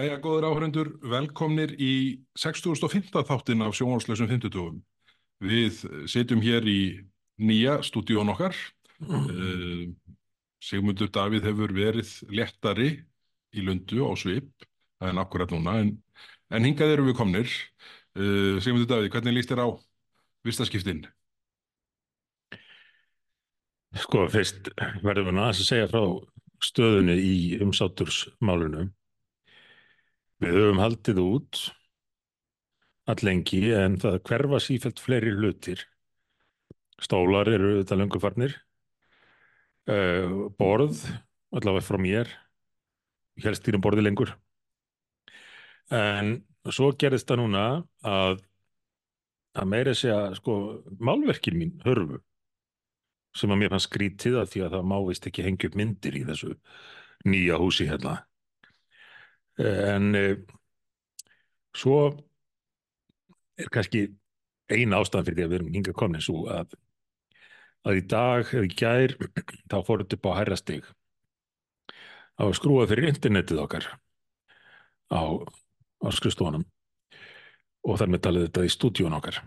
Jæja, góður áhörendur, velkomnir í 60.5. þáttin af sjónvarslösum 50. Við sitjum hér í nýja stúdíón okkar. Mm. Sigmundur Davíð hefur verið léttari í lundu á svip, það er akkurat núna, en, en hingað eru við komnir. Uh, Sigmundur Davíð, hvernig líst þér á vistaskiptinn? Sko, fyrst verðum við að segja frá stöðunni í umsátursmálunum Við höfum haldið út allengi en það hverfa sífælt fleiri hlutir. Stólar eru þetta löngufarnir, uh, borð, allavega frá mér, helst dýrum borði lengur. En svo gerist það núna að, að meira segja, sko, málverkin mín hörfu sem að mér fann skrítið að því að það mávist ekki hengja upp myndir í þessu nýja húsi hérna en e, svo er kannski eina ástæðan fyrir því að við erum hinga komin svo að, að í dag eða í gær þá fórum við upp á herrastig á að skrúa fyrir internetið okkar á, á skrifstofunum og þar með talið þetta í stúdíun okkar.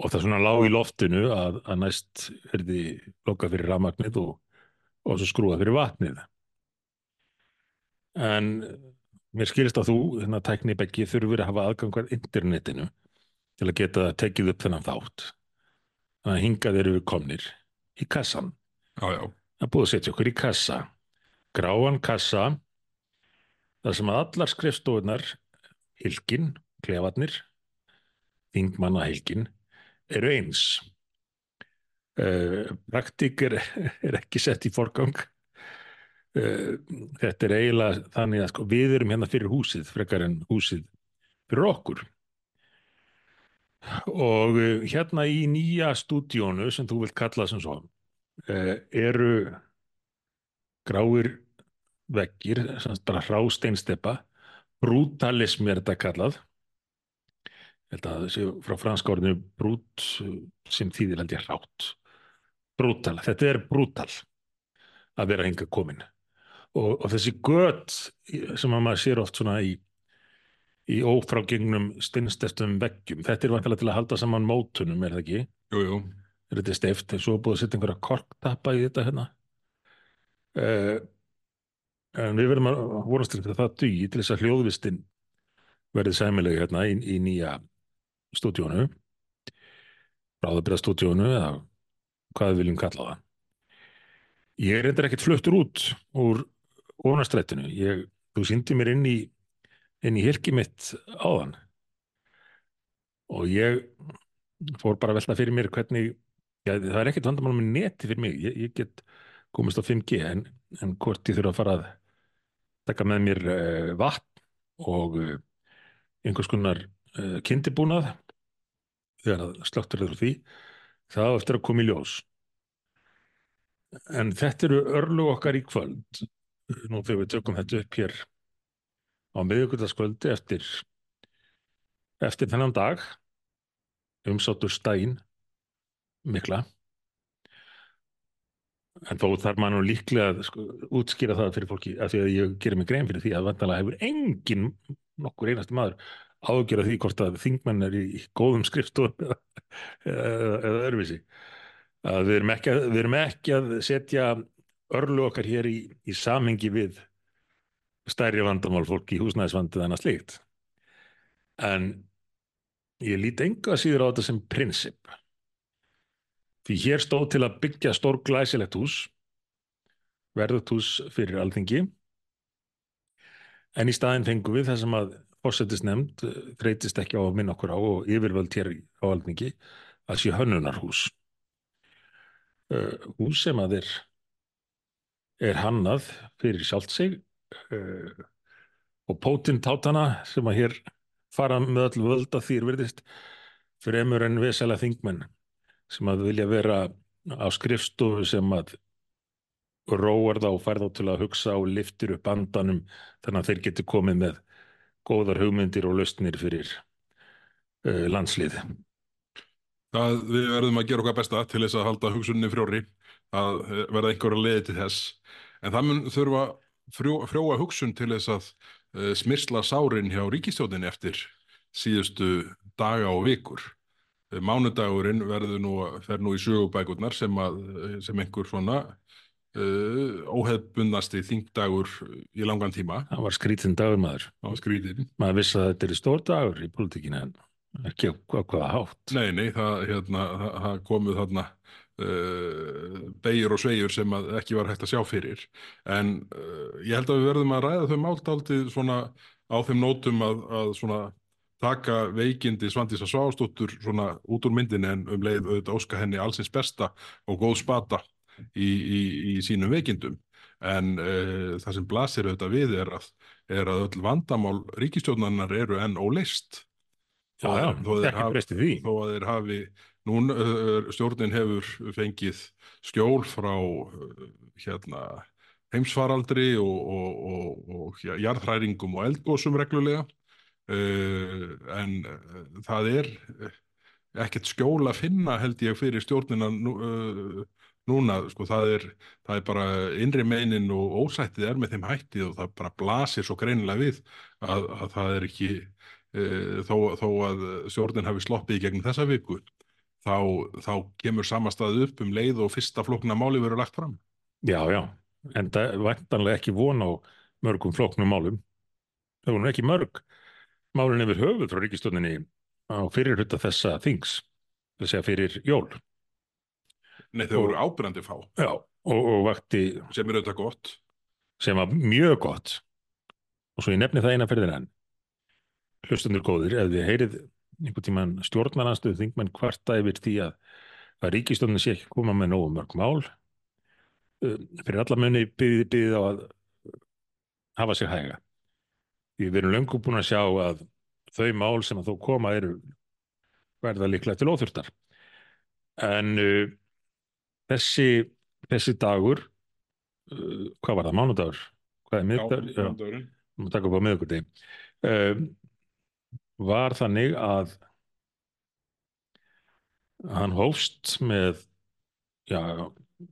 Og það svona lág í loftinu að, að næst er því lokað fyrir ramagnið og, og svo skrúað fyrir vatnið en mér skilist að þú, þennan tæknibeggi, þurfur að hafa aðgangar internetinu til að geta tekið upp þennan þátt. Þannig að hingað eru við komnir í kassan. Já, já. Það búið að setja okkur í kassa. Gráan kassa, þar sem allar skrifstofunar, hilkin, klefarnir, þingmanna hilkin, eru eins. Uh, praktík er, er ekki sett í forgang þetta er eiginlega þannig að sko, við erum hérna fyrir húsið frekar en húsið fyrir okkur. Og eh, hérna í nýja stúdíónu sem þú vilt kalla sem svo eh, eru gráir vekkir bara hrásteinsteppa brutalism er þetta kallað. Þetta sé frá franskórinu brút sem þýðir held ég hrátt. Brutal, þetta er brutal að vera hinga komin og, og þessi gött sem að maður sér oft svona í í ófrágengnum stinnsteftum veggjum, þetta er vantilega til að halda saman mótunum, er það ekki? Jú, jú. Er þetta steft, svo er búið að setja einhverja korktappa í þetta hérna uh, en við verðum að vonast til það dugi til þess að hljóðvistinn verði sæmilegi hérna í, í nýja stúdíónu ráðabræðstúdíónu eða hvað við viljum kalla það Ég er reyndar ekkert fluttur út úr ónastrættinu. Þú síndi mér inn í, inn í hilki mitt áðan og ég fór bara að velta fyrir mér hvernig, já, það er ekkert vandamál með neti fyrir mig, ég, ég get komist á 5G en, en hvort ég þurfa að fara að taka með mér uh, vatn og uh, einhvers konar uh, kindibúnað þegar sláttur er því, það eftir að koma í ljós. En þetta eru örlu okkar í kvöld nú þegar við tökum þetta upp hér á miðugöldaskvöldi eftir eftir þennan dag umsáttur stæn mikla. En þó þarf maður nú líklega að sko, útskýra það fyrir fólki af því að ég gerir mig grein fyrir því að vantanlega hefur engin nokkur einasti maður ágjör að því hvort að þingmenn er í góðum skriftum eða, eða, eða öðruvísi. Að við erum ekki að, erum ekki að setja örlu okkar hér í, í samhengi við stærri vandamál fólk í húsnæðisvandið en að slikt. En ég líti enga síður á þetta sem prinsip. Því hér stóð til að byggja stór glæsilegt hús, verðut hús fyrir alþingi, en í staðin fengum við það sem að fórsetist nefnd þreytist ekki á að minna okkur á og yfirvöld hér á alþingi að sé hönnunarhús. Uh, hús sem að er er hannað fyrir sjálft sig uh, og pótintátana sem að hér fara með öll völda þýr verðist fremur en vesela þingmenn sem að vilja vera á skrifstofu sem að róar þá og fær þá til að hugsa og liftir upp andanum þannig að þeir geti komið með góðar hugmyndir og löstnir fyrir uh, landslið. Það við verðum að gera okkar besta til þess að halda hugsunni frjóri að verða einhverja leiði til þess en það mun þurfa frjó, frjóa hugsun til þess að uh, smyrsla sárin hjá ríkistjóðin eftir síðustu daga og vikur. Uh, Mánudagurinn verður nú, fer nú í sögubækurnar sem, að, sem einhver svona uh, óhefbundasti þingdagur í langan tíma. Það var skrítin dagur maður. Skrítinn. Maður vissi að þetta er stór dagur í politíkinu en ekki á hvaða hátt. Nei, nei, það, hérna, það, það komu þarna uh, beigir og svegjur sem ekki var hægt að sjá fyrir. En uh, ég held að við verðum að ræða þau máltaldið svona á þeim nótum að, að svona taka veikindi Svandísa Svástóttur svona út úr myndinni en um leið auðvitað óska henni allsins besta og góð spata í, í, í sínum veikindum. En uh, það sem blasir auðvitað við er að, er að öll vandamál ríkistjórnarinnar eru enn óleist. Já, já, þó að þeir hafi nún uh, stjórnin hefur fengið skjól frá uh, hérna heimsfaraldri og, og, og, og ja, jarðhræringum og eldgósum reglulega. Uh, en það er ekkert skjól að finna held ég fyrir stjórnina nú, uh, núna, sko það er það er bara innri meinin og ósættið er með þeim hættið og það bara blasir svo greinilega við að, að það er ekki uh, þó, þó að stjórnin hafi sloppið í gegnum þessa viku þá, þá kemur samastað upp um leið og fyrsta flókna máli verður lagt fram. Já, já, en það er væntanlega ekki von á mörgum flóknum málum. Það voru ekki mörg málun yfir höfuð frá ríkistjóninni á fyrirhuta þessa þings, þess að fyrir jól. Nei, þau voru ábyrjandi fá, Já, og, og vakti sem er auðvitað gott. sem var mjög gott og svo ég nefni það eina ferðin enn hlustundur góðir, ef þið heyrið einhvern tímann stjórnarnanstöðu þingmenn kvarta yfir því að, að ríkistjónin sé ekki að koma með nógu mörg mál um, fyrir alla munni byggði byggði á að hafa sig hæga við erum löngu búin að sjá að þau mál sem að þó koma eru verða líklega til óþurftar en uh, þessi þessi dagur uh, hvað var það, mánudagur? Hvað er miðdagur? Já, mándagurinn. við taka upp á miðvikudegi um, var þannig að hann hófst með já,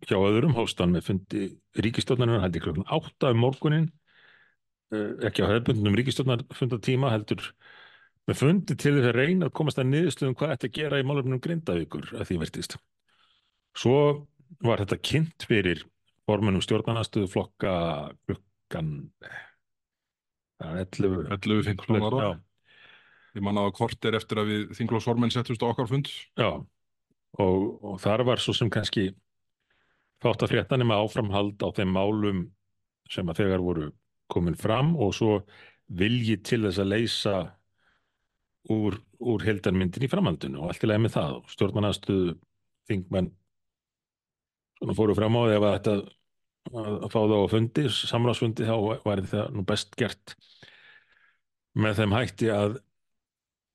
hjá öðrum hófst hann með fundi held ég klokkan átta um morgunin uh, ekki á hefðbundnum ríkistjórnarfundatíma heldur með fundi til þess að reyna að komast að niðurstöðum hvað ætti að gera í málefnum grindavíkur að því verðist svo var þetta kynnt fyrir formunum stjórnarnastöðu flokka er 11 11, 15 ára. Ég man að kort er eftir að við þinglósformenn settust á okkar fund. já. Og, og þar var svo sem kannski fátt að frétta nema áframhald á þeim málum sem að þegar voru komin fram og svo vilji til þess að leysa úr, úr heldarmyndin í framhaldinu og allt í lagi með það. Stjórnarnastuðu þingmenn svona fóru fram á því að þetta að, að fá það á fundi, samráðsfundi þá væri það nú best gert með þeim hætti að,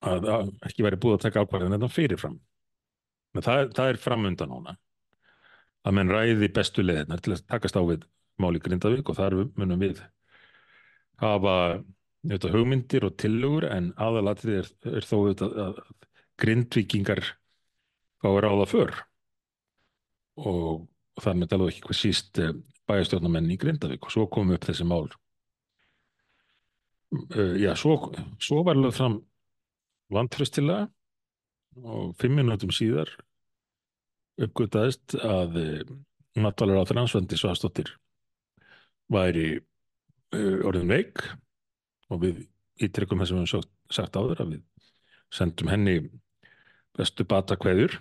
að, að ekki væri búið að taka ákvarðin þetta fyrirfram. Men það, það er framundan núna að menn ræði bestu leðinar til að takast á við máli Grindavík og þar munum við hafa auðvitað, hugmyndir og tillögur en aðalatrið er, er þó auðvitað að Grindvíkingar fá að ráða för. Og, það með tala ekki hvað síst bæjastjórnamenn í Grindavík. Og svo komum upp þessi mál. Uh, já, svo, svo var lögð fram vantröstilega og fimm minútum síðar uppgötaðist að náttúrulega á þrannsvendi Svastóttir væri uh, orðin veik og við ítrekkum þess að við höfum sagt áður að við sendum henni bestu bata kveður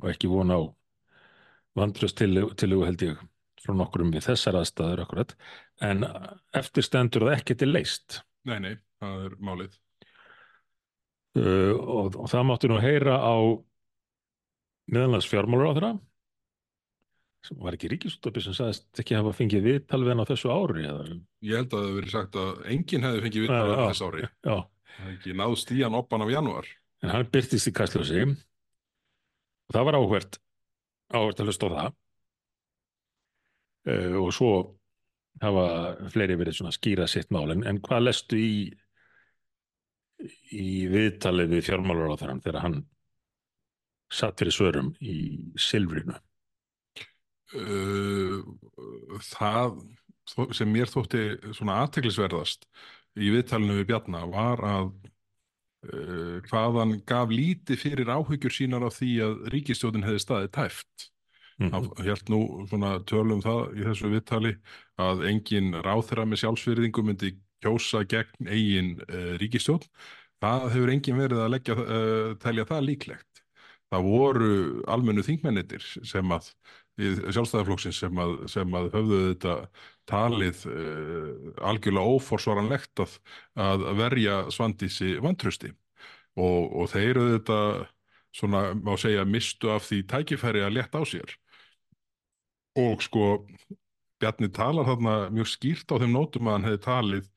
og ekki vona á vandröst til, til held ég frá nokkurum við þessar aðstæður akkurat en eftir stendur það ekki til leist Nei, nei, það er málið. Uh, og, og það máttu nú heyra á meðanlags fjármálur á þeirra sem var ekki ríkisúttöpi sem sagðist ekki hafa fengið viðtal við hann á þessu ári eða, Ég held að það hefur verið sagt að enginn hefði fengið Já, vitað já. þess ári. já, Það hefði ekki náðst í hann oppan af janúar. en hann byrtist í kastljósi og það var áhvert áhvert að hlusta á það uh, og svo hafa fleiri verið svona skýra sitt mál en, en hvað lestu í í viðtalið við fjármálur á þeirra þegar hann satt fyrir svörum í silfrinu Uh, það sem mér þótti svona aðteglisverðast í viðtalinu við Bjarna var að uh, hvað hann gaf lítið fyrir áhyggjur sínar af því að ríkistjóðin hefði staðið tæft. Mhm. Hann held nú svona tölum það í þessu viðtali að engin ráþera með sjálfsverðingu myndi kjósa gegn eigin uh, ríkistjórn. Það hefur engin verið að leggja, uh, telja það líklegt. Það voru almennu þingmennitir sem að sjálfstæðarflokksins sem sem að höfðu þetta talið uh, algjörlega óforsvaranlegt að, að verja svandísi vantrösti og, og þeir eru þetta svona má segja mistu af því tækifæri að leta á sér og sko Bjarni talar þarna mjög skýrt á þeim nótum að hann hefði talið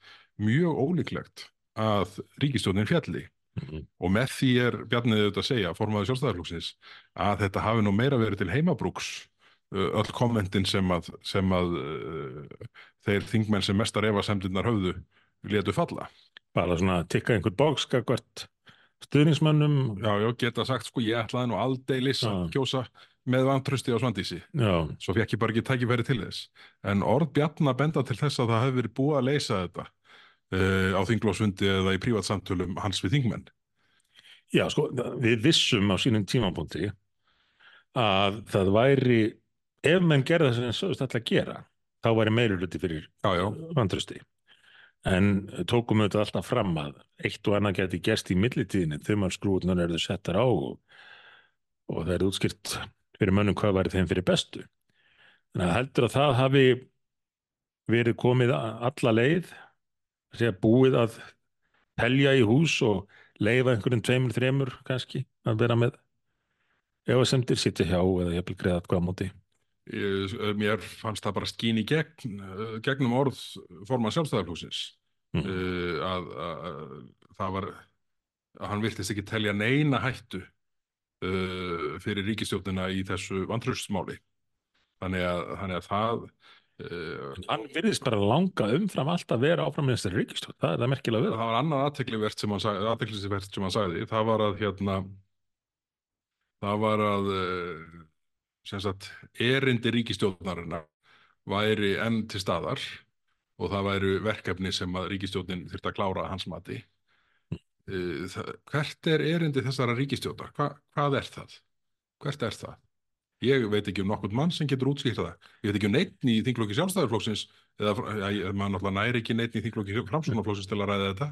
mjög ólíklegt að ríkistjónin fjalli Mhm. og með því er Bjarnið auðvitað að segja, formaður sjálfstæðarflokksins, að þetta hafi nú meira verið til heimabrúks öll kommentin sem að, sem að uh, þeir þingmenn sem mestar efasemdirnar höfðu letu falla. bara svona tikka einhvern bókskakvart stuðningsmönnum Já, já, geta sagt, sko, ég ætlaði nú aldeilis að kjósa með vantrösti á Svandísi. já, Svo fekk ég bara ekki tækifæri til þess. En orð Bjarna benda til þess að það hefði verið búið að leysa þetta uh, á þinglósfundi eða í prívatsamtölum hans við þingmenn. já, sko, við vissum á sínum tímapunkti að það væri ef menn gerða þess að sögust alltaf að gera þá væri meiri hluti fyrir vantrösti en tókum auðvitað alltaf fram að eitt og annað geti gerst í millitíðinni þegar skrúðunar eru settar á og, og það er útskýrt fyrir mönnum hvað væri þeim fyrir bestu þannig að heldur að það hafi verið komið alla leið að segja búið að telja í hús og leifa einhverjum tveimur, þremur kannski að vera með efasemdir sitja hjá eða jafnvel greiða hvað móti Ég, mér fannst það bara skín í gegn, eh, gegnum orð forman sjálfstæðarflóksins Mm. uh, að, að, að það var að hann virtist ekki telja neina hættu uh, fyrir ríkistjóttina í þessu vantröstsmáli þannig þannig að það uh, hann virðist bara langa umfram allt að vera áfram með þessari ríkistjóð, það er það merkilega við það var annað aðteklivert sem hann sagði, það var að hérna það var að uh, sem sagt, erindi ríkistjórnarinnar væri enn til staðar og það væru verkefni sem að ríkistjórnin þurfti að klára hans mati það, hvert er erindi þessara ríkistjórnar? Hva, hvað er það? Hvert er það? Ég veit ekki um nokkurn mann sem getur útskýrt það. Ég veit ekki um neitt í þinglóki sjálfstæðarflokksins eða ja, maður náttúrulega næri ekki neitt í þinglóki framsóknarflokksins til að ræða þetta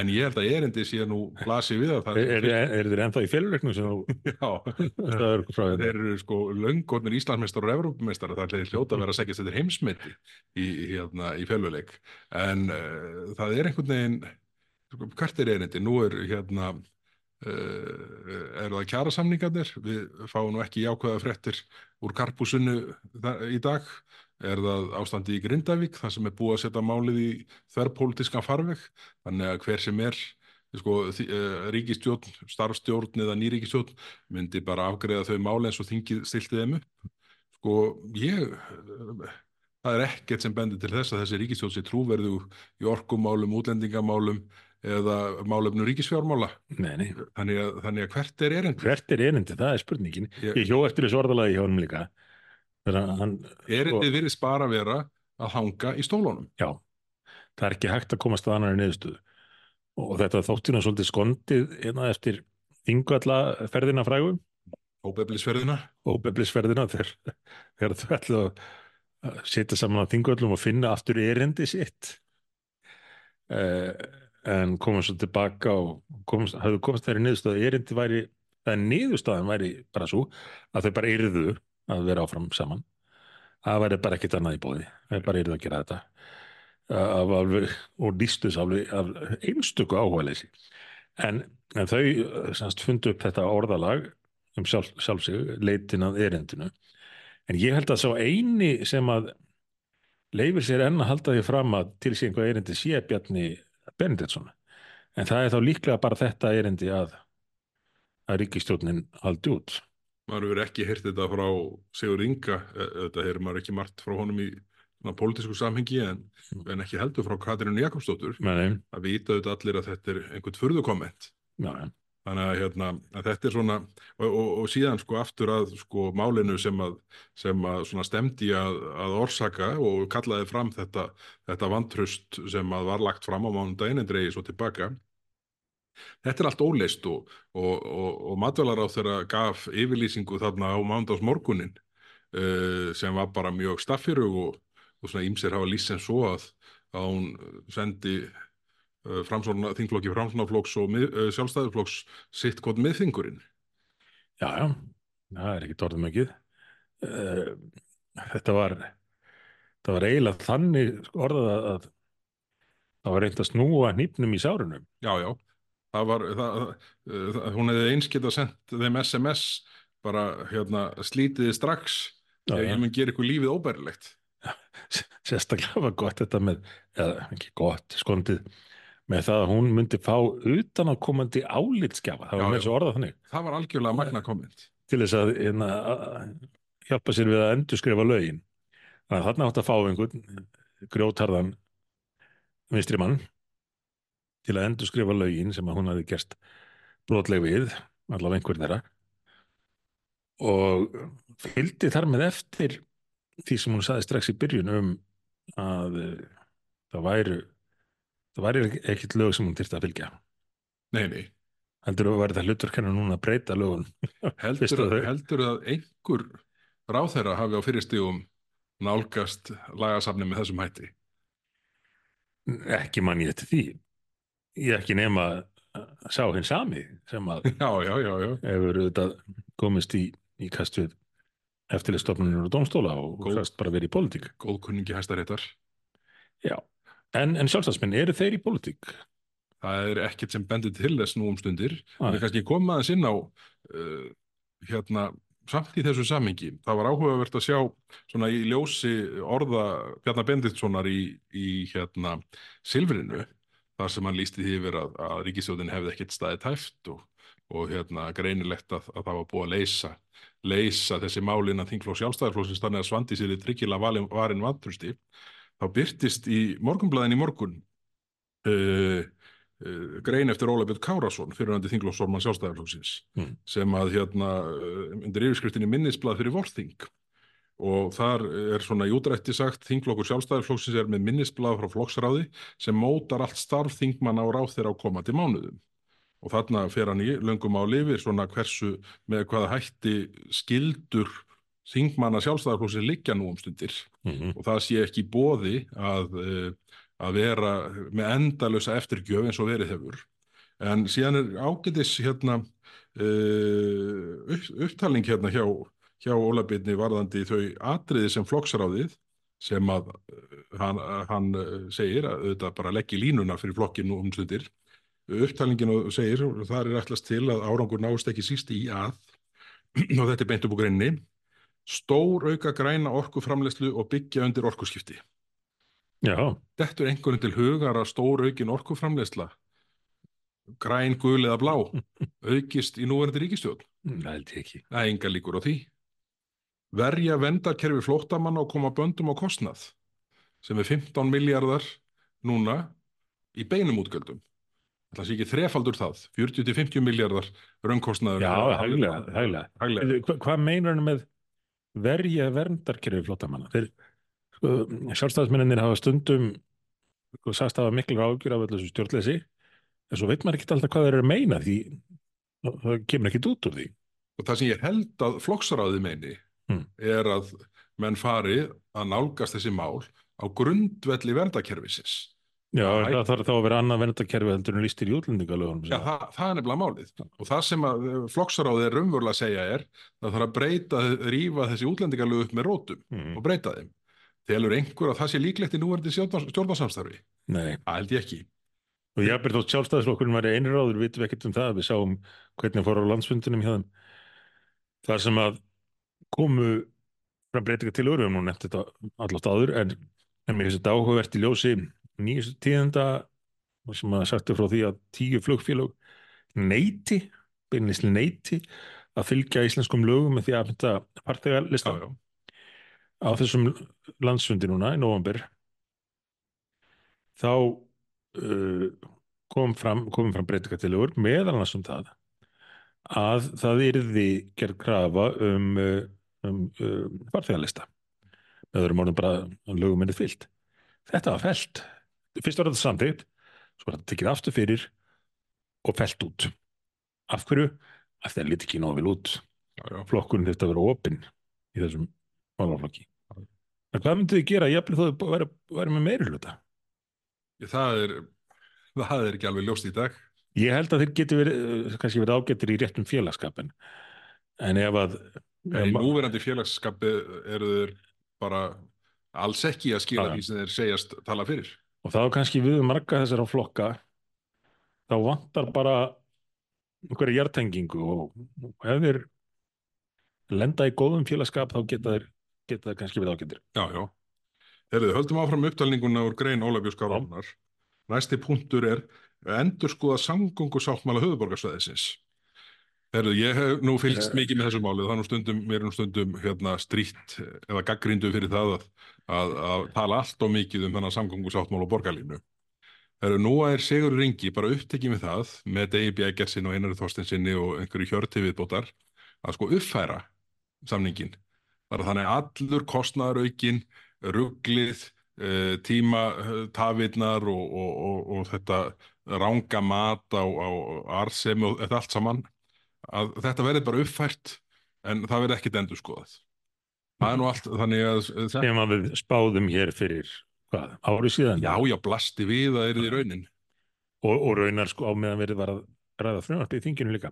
en ég held að erindi sé nú blasi við að það Er, er, er þeir ennþá í féluleiknum sem það er frá þeir þetta? eru sko löngornir Íslandsmeistar og Evrópumeistar það er hljóta að vera að segja þetta heimsmeti í, hérna, í fjölvuleik en uh, það er einhvern veginn hvert er erindi? Nú er hérna uh, eru það kjarasamningarnir? Við fáum nú ekki jákvæða fréttir úr karpúsinu í dag. Er það ástandi í Grindavík þar sem er búið að setja málið í þverrpólitískan farveg? Þannig að hver sem er sko, eh, ríkisstjórn, starfstjórn eða nýríkisstjórn myndi bara afgreða þau máli eins og þingið stilti þeim upp. Sko ég eh, það er ekkert sem bendir til þess að þessi ríkisstjórn sé trúverðu í orkumálum, útlendingamálum eða málefnum ríkisfjármála. Þannig að, þannig að hvert er erindi? hvert er erindi, það er spurningin. Ég- Ég hjó eftir þessu orðalagi hjá honum líka. Hann, Erindið virðist bara vera að hanga í stólunum. Já, það er ekki hægt að komast að annari niðurstöðu. Og þetta þóttina svolítið skondið hérna eftir yngvallaferðina frægu. Óbeflisferðina. Og beblisferðina þegar, þau ætlu að setja saman á þingvöllum og finna aftur erindi sitt. Uh, en komum svo tilbaka og komst, hafðu komast þeirri niðurstöðu erindi væri, það niðurstaðan væri bara svo að þau bara yrðu að vera áfram saman. Það væri bara ekkert annað í bóði þau bara yrðu að gera þetta. Af, alveg, og lístus af, af einstöku áhugaleysi. En, en þau semst fundu upp þetta orðalag um sjálf, sjálf sig, leitin að erindinu. En ég held að sá eini sem að leifir sér enn að halda því fram að til sé einhvað erindi sé Bjarni Benediktsson. En það er þá líklega bara þetta erindi að að ríkistjórnin haldi út. Maður hefur ekki heyrt þetta frá Sigur Inga, eh, þetta hefur maður ekki margt frá honum í svona pólitísku samhengi en, en ekki heldur frá Katrínu Jakobsdóttur. Að vita auðvitað allir að þetta er einhvern furðukomment. Já, já. Þannig að, hérna, að þetta er svona, og, og, og síðan sko aftur að sko málinu sem að, sem að svona stemdi að, að orsaka og kallaði fram þetta, þetta vantrust sem að var lagt fram á mánudaginn en dreigi svo tilbaka. Þetta er allt óleist og, og, matvælar á þeirra gaf yfirlýsingu þarna á mándagsmorgunin uh, sem var bara mjög staffirug og, svona ímser hafa lýst sem svo að, hún sendi framsóna, þingflokki framsónaflokks og mið, uh, sjálfstæðarflokks sitt gott miðþingurinn. Já, já, það er ekki orðum ekki. Þetta var, þetta var eiginlega þannig orðað að, að það var reynd að snúa hnípnum í sárunum. Já, já, það var, það, það, hún hefði einskilt að senda þeim SMS bara hérna slítiði strax Já, ef mun gera ykkur lífið óbærilegt. Sérstaklega var gott þetta með, eða ekki gott, skondið, með það að hún myndi fá utan á komandi álitskjafa, það var með þessu orðað þannig, Það var algjörlega magna komment. til þess að, hérna, að hjálpa sér við að endurskrifa lögin. Þannig að þarna átt að fá einhvern grjótarðan vinstri mann til að endurskrifa lögin sem að hún hafi gerst brotleg við, allavega einhver þeirra og fylgdi þar með eftir því sem hún saði strax í byrjun um að eh, það væru það væri ekkit lög sem hún þyrfti að fylgja Nei, nei. heldur að væri það hlutverk hennar núna að breyta lögun Heldur, að heldur að einhver ráðherra hafi á fyrirstígum nálgast lagasafni með þessum hætti? ekki mann ég eftir því ég ekki nema að sá hinn sami sem að Já, já, já, hefur auðvitað komist í, í kast við eftirlistofnunir og dómstóla og Góð. bara verið í pólitík Góðkunningi hæstaréttar. Já, en, en sjálfstæðsmenn, eru þeir í pólitík? Það er ekkert sem bendir til þess nú um stundir. Nei. Við kannski koma aðeins inn á uh, hérna samt í þessu samhengi. Það var áhugavert að sjá svona í ljósi orða Bjarnar Benditssonar í, í hérna Silfrinu þar sem hann lísti því yfir að, að ríkisjóðin hefði ekkert staðið tæft og, og hérna greinilegt að, að það var búið að leysa leysa þessi málin að þingflók sjálfstæðarflóksins þannig að svandi sér í tryggilega valin, varin vantrusti þá byrtist í morgunblæðin í morgun uh, uh, grein eftir Óla Björn Kárasson fyrirhandi þinglóksformann sjálfstæðarflóksins Mm. sem að hérna uh, undir yfirskriftinni minnisblað fyrir vorþing og þar er svona í útrætti sagt þingflokkur sjálfstæðarflóksins er með minnisblað frá flokksráði sem mótar allt starf þingmanna á ráð þeirra á komandi mánuðum og þarna fer hann í löngum á lifir svona hversu með hvaða hætti skildur þingmanna sjálfstæðarflóksins liggja nú um stundir Mm og það sé ekki bóði að, eh, að vera með endalösa eftirgjöf eins og verið hefur. En síðan er ágætis hérna uh, upp, upptalning hérna hjá, hjá Ólabirni varðandi þau atriði sem flokksráðið sem að eh, hann, hann eh, segir að auðvitað bara leggja línuna fyrir flokkinu um stundir. Upptalninginu segir, þar er ætlast til að árangur náist ekki síst í að, og þetta er beint upp á greinni, stór auka græna orkuframleyslu og byggja undir orkuskipti. Já, Þetta er einhvern til hugar að stór aukin orkuframleysla, græn, gul eða blá, aukist í núverandi ríkistjórn. það held ég ekki. Það er enga líkur á því. Verja vendarkerfi flóttamanna og koma böndum á kostnað, sem er 15 miljardar núna í beinum útgjöldum. Það sé ekki þrefaldur það, 40-50 miljardar raungkostnaður. Já. Hva, hvað meinar hann með verja verndarkerfi flottamanna? Þeir, sko, sjálfstæðismennir hafa stundum sko, sagst hafa miklu ágjur af öllu þessu stjórnleysi en svo veit maður ekki alltaf hvað þeir eru að meina því það kemur ekkit út úr því. Og það sem ég held að flokksráði meini Mm. er að menn fari að nálgast þessi mál á grundvelli verndakerfisins. Já, það þarf þá að vera annað verndarkerfi heldur en lístir í útlendingalögunum. Já, það, það er nefnilega málið. Og það sem að eh, flokksráði er raunverulega að segja er það þarf að breyta, rífa þessi útlendingalög upp með rótum Mm. og breyta þeim. Telur einhver að það sé líklegt í núverandi stjórnarsamstarfi? Nei, Það held ég ekki. og ég byrði þótt sjálfstæðisflokkurinn væri einráður, vitum við ekkert um það, við sáum hvernig fór á landsfundunum hjá þeim. Þar sem að komu fram breytinga til við höfum nú nefnt þetta allátt áður, en mér finnst þetta áhugavert í ljósi nýjustu tíðenda sem að sagtu frá því að tíu flugfélög neyti, beinlisli neyti að fylgja íslenskum lögum með því að mynda já. á þessum landsfundi núna í november þá uh, kom fram, kom fram breytingatillögur meðal annars um það að það yrði gerð krafa um, uh, um, um farþegarlista með öðrum orðum bara lögum minnið fyllt. Þetta var fellt. Fyrst var þetta samþýtt, svo var þetta tekið aftur fyrir og fellt út. Af hverju? Af því að það liti ekki nóg vel út. Flokkurinn þurfti að vera opinn í þessum málaflokki. En hvað myndið þið gera jafnvel þó þið væri, væri með meiri hluta? Það er, það er ekki alveg ljóst í dag. Ég held að þeir geti verið, eh, kannski verið ágættir í réttum félagskapin. En ef að... Í núverandi félagskapi eru þeir bara alls ekki að skila því sem þeir segjast tala fyrir. Og þá kannski við marga þessara flokka, þá vantar bara einhverja hjartengingu og ef þeir lenda í góðum félagskap þá geta þeir, geta þeir kannski verið ágættir. Já, já. Herðu, höldum áfram upptalninguna úr grein Ólafjörns Káranar. Næsti punktur er endur skoða samgöngu sáttmála höfuborgarsvæðisins. Herðu, ég hef nú fylgst Eh. mikið með þessu málið, nú stundum, mér er nú stundum hérna strítt eða gaggrindu fyrir það að, að, að tala allt og mikið um þennan samgöngu sáttmála og borgarlínu. Herðu, nú er Sigur Ringi bara upptekið með það, með Degi Bjægersin og Einari Þorstensinni og einhverju hjörti viðbótar, að sko uppfæra samningin. Þannig allur kostnaðaraukin, rugglið, uh, tíma uh, tafirnar og, og, og, og þetta ranga mat á, á arsemi og allt saman, að þetta verði bara uppfært en það verði ekkit endur skoðað. Það er nú allt þannig að Sem að við spáðum hér fyrir, hvað, ári síðan? já, já, blasti við að er því raunin. Og, og raunar sko á meðan verið var að ræða frumvarpi í þinginu líka.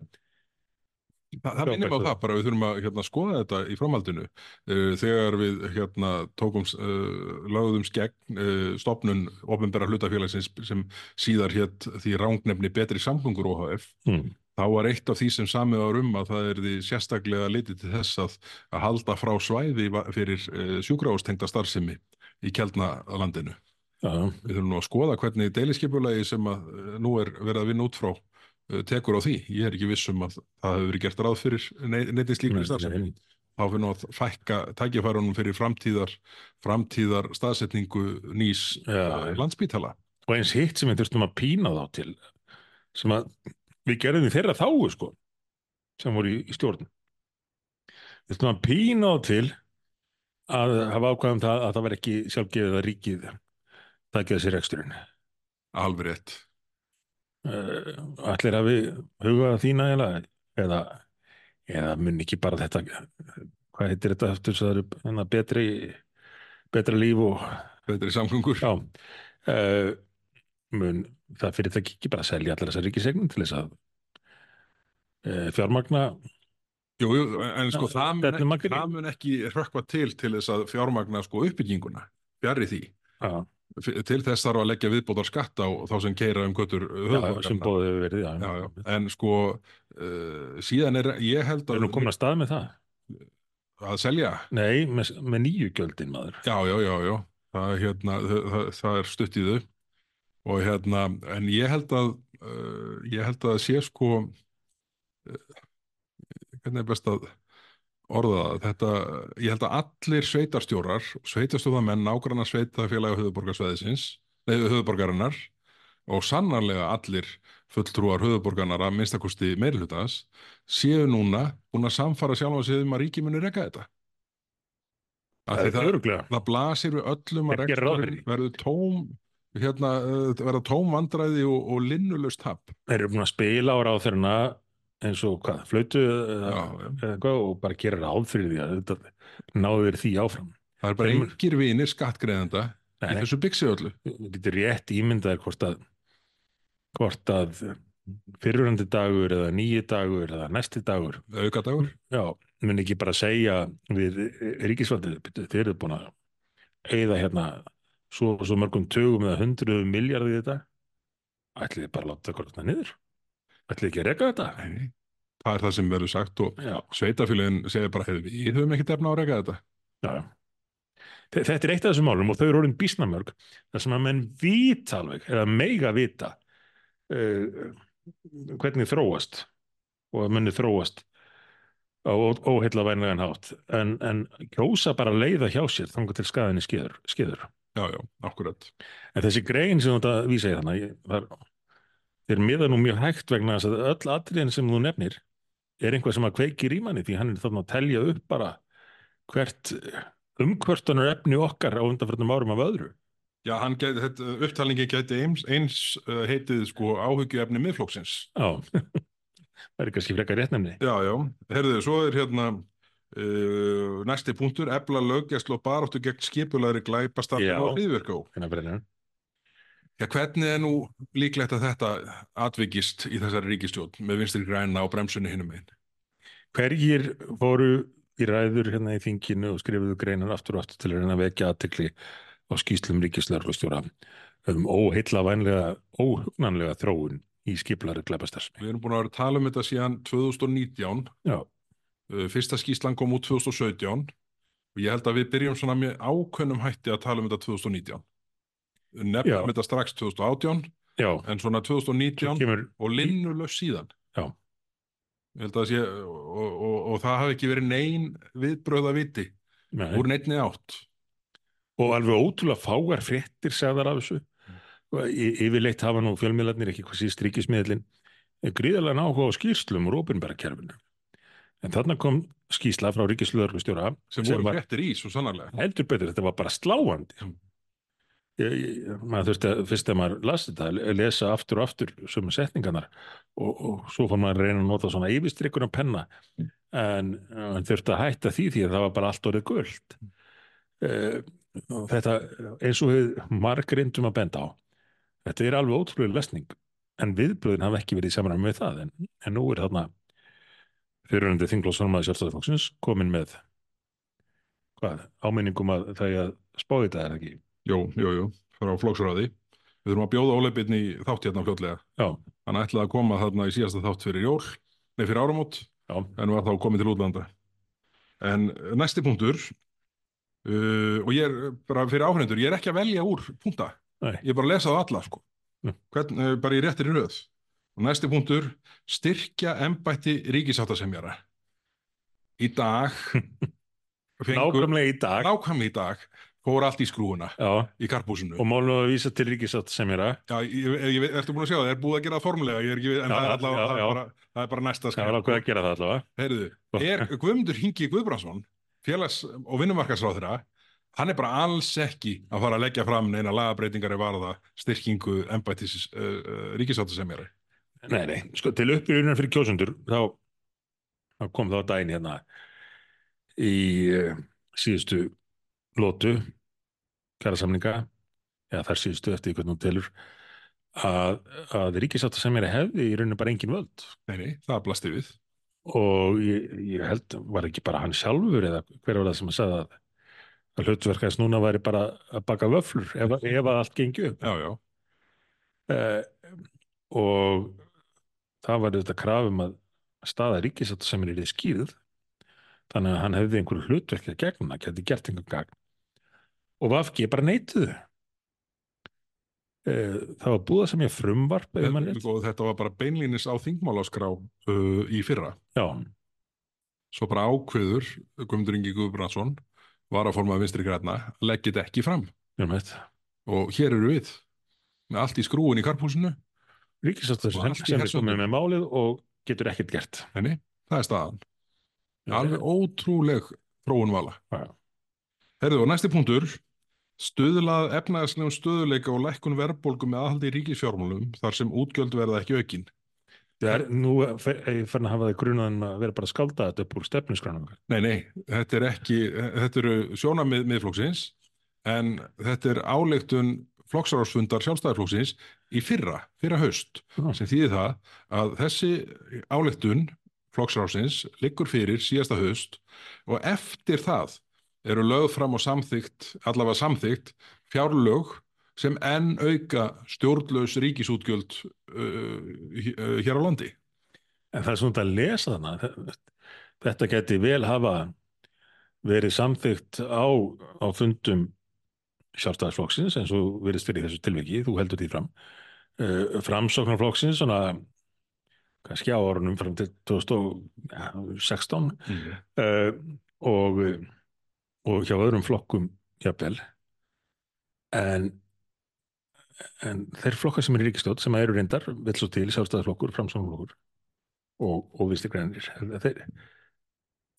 Þa, það minnum á það bara, við þurfum að hérna, skoða þetta í framhaldinu. Uh, þegar við hérna, tókum, uh, lögðum skegn uh, stopnun ofnbæra hlutafélagsins sem síðar hétt því rángnefni betri samgöngur OHF, Hmm. Þá var eitt af því sem samið var um að það er því sérstaklega litið til þess að, að halda frá svæði fyrir uh, sjúkrahústengda starfsemi í Kjeldnalandinu. Já, Við þurfum nú að skoða hvernig deiliskeipulagi sem að uh, nú er verið að vinna út frá uh, tekur á því. Ég er ekki viss um að það hefur verið gert ráð fyrir neitt slíkri Nei, starfsemi. Þá fyrir nú að fækka tækifærunum fyrir framtíðar, framtíðar staðsetningu nýs uh, landsbítala. og eins hitt sem við þurftum að pína þá til sem að við gerðum í þeirra þáu sko sem voru í, í stjórn við þurftum að pína þá til að hafa ákvæðum það að það var ekki sjálfgefið að ríkið takið þessi reksturinn Alveg rétt. allir hafi hugað þína eða, eða, eða mun ekki bara þetta hvað heitir þetta eftir svo það eru hérna, betri betra líf og Betri samgöngur. Já, uh, mun það fyrirtæki ekki bara selja allar þessar ríkisegnum til þess að uh, fjármagna Jú, jú, en sko Já, það mun, ekki, það mun ekki hrökkva til til þess að fjármagna sko uppbygginguna. Fjarri því. já, Til þess þarf að leggja viðbótar skatt á þá sem keira um götur já, en sko uh, síðan er, ég held Það að er nú komin að stað með það. Að selja, Nei, með, með nýju gjöldin maður. Já, já, já, já. Það, hérna, það, það, það er stutt í þau og hérna, en ég held að uh, ég held að sé sko uh, hvernig er best að orða það, þetta, ég held að allir sveitarstjórar, sveitarstjórnamenn nágrannar sveitafélaga höfuborgarsvæðisins nei, höfuborgarinnar og sannarlega allir fulltrúar höfuborgarnar að minnstakosti meirhlutans séu núna búin að samfara sjálfa sig um að ríki muni reka þetta. Það öruglega það blasir við öllum að verður tóm hérna, uh, verða tóm vandræði og, og linnulust tap. Þeir eru búin að spila á ráðferðina eins og hvað, flautu eða Já, já. eða hvað og bara gera ráð fyrir því að þetta náðu þeir því áfram Það er bara Þeir mun- engir vinir skattgreðenda í Nei, þessu byggsi öllu. þú getur rétt ímyndaðir hvort að hvort að fyrirhandi dagur eða nýji dagur eða næsti dagur Aukadagur. já, mun ekki bara segja við ríkisvaldið "Bíddu, þeir eru búin að eigða hérna svo, svo mörgum tögum eða hundruðum miljardið í þetta ætlið þið bara að láta kortna niður ætlið ekki að reka þetta Nei, Það er það sem verður sagt og já, sveitafélagin segir bara, "Heyrðu, við höfum ekki defna á að reka þetta. já, já. Þe- Þetta er eitt af þessum málum og þau eru orðin bísnamörg þar sem að menn vita alveg eða meiga vita uh, hvernig þróast og að munni þróast á óheilla vænlegan hátt en, en kjósa bara leiða hjá sér þangar til skaðinni skeður. Já, já, akkurat. En þessi grein sem þetta vísa í þannig þar, þeir miða nú mjög hægt vegna þess að öll atriðin sem þú nefnir er einhvað sem að kveikir í manni því hann er þarna að telja upp bara hvert umkvörtunar efni okkar á undanfjörnum árum af öðru. Já, hann geti, þetta, upptalningi geti eins, eins uh, heitið sko áhyggjuefni miðflokksins. Já, það er kannski frekar réttnefni. Já, já, herðu, svo er hérna uh, næsti punktur, efla löggjæslu og baráttu gegn skipulagri glæpastarfi Já. og hann? Já, hvernig er nú líklegt að þetta atvikist í þessari ríkistjórn með vinstri græna og bremsunni hinnum einn? Hverjir fóru í ræður hérna í þinginu og skrifuðu greinar aftur og aftur til að reyna að vekja aðtekli á skýslum ríkislörglustjóra um óheillavænlega, óhugnanlega þróun í skipulari glæpastarsmi. Við erum búin að vera að tala um þetta síðan 2019, Já, fyrsta skýslan kom út 2017 og ég held að við byrjum svona með ákveðnum hætti að tala um þetta 2019. Já. Nefnum þetta strax 2018 já, en svona 2019 kemur, og linnulös síðan. Já. Ég held að það sé, og, og, og það hafi ekki verið nein viðbröða viti nei, úr neinni átt. og alveg ótrúlega fáar fréttir segðar af þessu. Yfirleitt hafa nú fjölmiðlarnir ekki hvað síst ríkismiðlin gríðarlega áhuga á skýrslum úr opinbæra kerfinu. En þarna kom skýsla frá ríkislöðurglustjóra sem voru fréttir í, svo sannarlega. heldur betur, þetta var bara sláandi. Mm. Ég, ég, maður þurfti að, fyrst að maður las þetta, lesa aftur og aftur sömu setningarnar og, og svo fór maður að reyna að nota svona yfirstrykkur á penna en hann þurfti að hætta því því að það var bara allt orðið guld. Uh, þetta, eins og við margrindum að benda á, þetta er alveg ótrúlega lesning en viðbröðin hafa ekki verið í samræmi með það en, en nú er þarna fyriröndi þinglósformaði sjálfstæðarflokksins komin með hvað, áminningum að það er að spáði þetta er ekki Jú, jú, jú, frá flóksráði. Við þurfum að bjóða óleipinni þátt hérna fljótlega. Já, Hann ætlaði að koma þarna í síðasta þátt fyrir jól, nei fyrir áramót, já, en var þá komið til útlanda. En næsti punktur, uh, og ég er bara fyrir áhrendur, ég er ekki að velja úr punkta. nei, Ég er bara að lesa það alla, sko. Hvern, uh, bara í réttir í röð. Og næsti punktur, styrkja embætti ríkisáttasemjara. Í dag, fengu, nákvæmlega í dag nákvæmlega í dag, fór allt í skrúuna Já, í karpúsinu. og málum að vísa til ríkisátt sem er að Já, ég, ég, ertu búin að sjá það, er búið að gera það formulega, ég er ekki, en Já, það, er já, allavega, það, já. er bara, það er bara næsta það var ákveð að gera það allavega Heyrðu, er Guðmundur Hingi Guðbrandsson, félags- og vinnumarkarsráðura, hann er bara alls ekki að fara að leggja fram neina lagabreitingar eða varða styrkingu embættis uh, uh, ríkisáttasemjari. Nei, nei, sko til uppbyrjunar fyrir kjósundur þá, þá kom þá daginn hérna í uh, síðustu lótu kjærasamninga eða þar síðustu eftir hvernig hún telur að, að ríkisátt sem er að hefði í rauninu bara engin völd. Nei, nei, það blasti við. og ég, ég held var ekki bara hann sjálfur eða hver var það sem að sagði að, að hlutverkast núna væri bara að baka vöflur ef, ef að allt gengi upp? Já, já, uh, og það var þetta krafum að staða ríkisátt sem er í skýrð þannig að hann hefði einhverju hlutverk að gegna, geti gert einhver gagn. Og Vafki bara neituðu. Uh, það var búið sem ég frumvarp þetta var bara beinlínis á þingmáláskrá uh, í fyrra. já, Svo bara ákveður Guðmundur Ingi Guðbrandsson, var að forma vinstri græna, þetta ekki fram. um þetta Og hér eru við, með allt í skrúin í karpúsinu, ríkisátt Og sem, í sem er komið með málið og getur ekkert gert henni, það er staðan. Alveg ótrúleg þróun vala. Já. Herðu, og næsti punktur, stuðlað efnaðslegum stöðuleika og lækkun verðbólgu með aðhaldi í ríkisfjármálum þar sem útgjöld verða ekki aukin. það er nú fann að hafa það grunaðan að vera bara að skálda þetta upp úr stefnusgrænum Nei, nei, þetta er ekki, þetta eru sjónamið miðflokksins, en þetta er áleiktun flokksrársfundar sjálfstæðarflokksins í fyrra, fyrra haust, sem þýðir það að þessi áleiktun flokksrársins liggur fyrir síðasta haust og eftir það eru lögð fram og samþygt, allavega samþygt, fjárlög sem enn auka stjórnlaus ríkisútgjöld uh, h- uh, hér á landi. En það er svona að lesa þannig þetta geti vel hafa verið samþygt á, á fundum sjálfstæðarsflokksins eins og verið fyrir þessu tilviki, þú heldur því fram uh, framsóknarflokksins svona kannski á árunum fram til 2016 Mm. uh, og, og hjá öðrum flokkum jafnvel en en þeir flokkar sem er í ríkistjótt sem eru reyndar vill svo til sjálfstæðarflokkur, framsóknarflokkur og, og vinstri grænir. Þeir,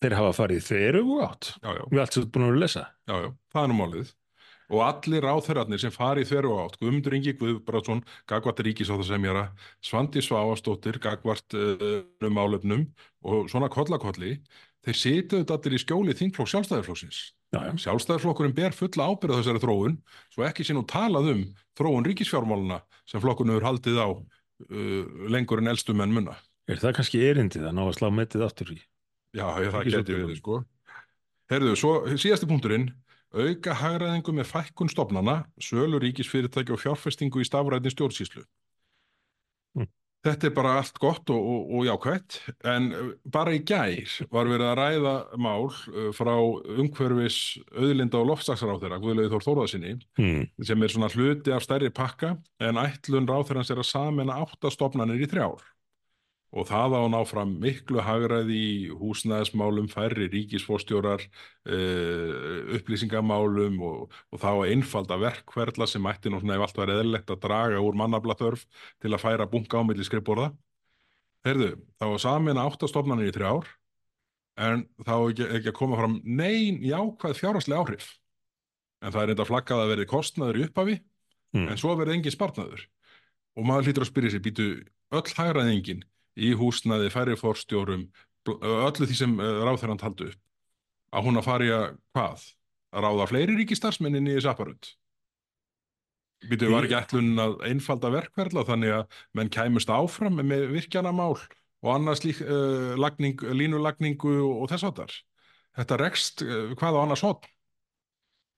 þeir hafa farið þeir og átt. Já, já, Við allt sem þú ert búin að lesa. já, já, það er nú málið. Og allir ráþherrarnir sem fari í þveru átt, Guðmundur Ingi Guðbrandsson, Gagvart Ríkisáttasemjara, Svandi Svavastóttir, Gagvart uh, málefnum og svona kollakolli, þeir situðu allir í skjóli þingflokk já. Sjálfstæðarflokkurinn ber fulla ábyrða þessari þróun, svo ekki sé nú talað um þróun ríkisfjármáluna sem flokkurinn hefur haldið á uh, lengur en elstum en munna. Er það kannski erindið að ná að slá metið aftur í? Já, ég, það geti verið, sko. Herðu, svo síðasti punkturinn, auka hagræðingu með fækkun stofnana, sölu ríkisfyrirtæki og fjárfestingu í stafræðni stjórnsýslu. Mm. Þetta er bara allt gott og, og, og jákvætt, en uh, bara í gær var verið að ræða mál uh, frá umhverfis auðlinda og loftslagsráþera, Guðlaug Þór Þórðarsinni, Hmm. sem er svona hluti af stærri pakka, en ætlun ráþerans er að samena átta stofnanir í þrjár og það á að ná fram miklu hagræði í húsnæðismálum, færri ríkisfórstjórar, uh, upplýsingamálum og, og þá að einfalda verkverðla sem ætti nú svona ef allt var eðlilegt að draga úr mannablaþörf til að færa bunga á milli skrifborða. Herðu, þá að samina áttastofnanir í þrjár en þá á ekki, ekki að koma fram nein jákvæð fjárhagslega áhrif. En það er reynda flaggað að verði kostnaður í upphafi Hmm. en svo verði engin spartnaður. Og maður hlýtur að spyrja sér, býtu öll hagræðingin í húsnaði, færri fórstjórum, öllu því sem ráþæran taldu upp, að hún að að hvað? Að ráða fleiri ríkistarsmennin í apparut? Býtu, var ekki ætlun að einfalda verkverðla þannig að menn kæmust áfram með virkjanamál og annars lík, uh, lagning, línulagningu og, þess að þar? Þetta rekst uh, hvað á annars hot?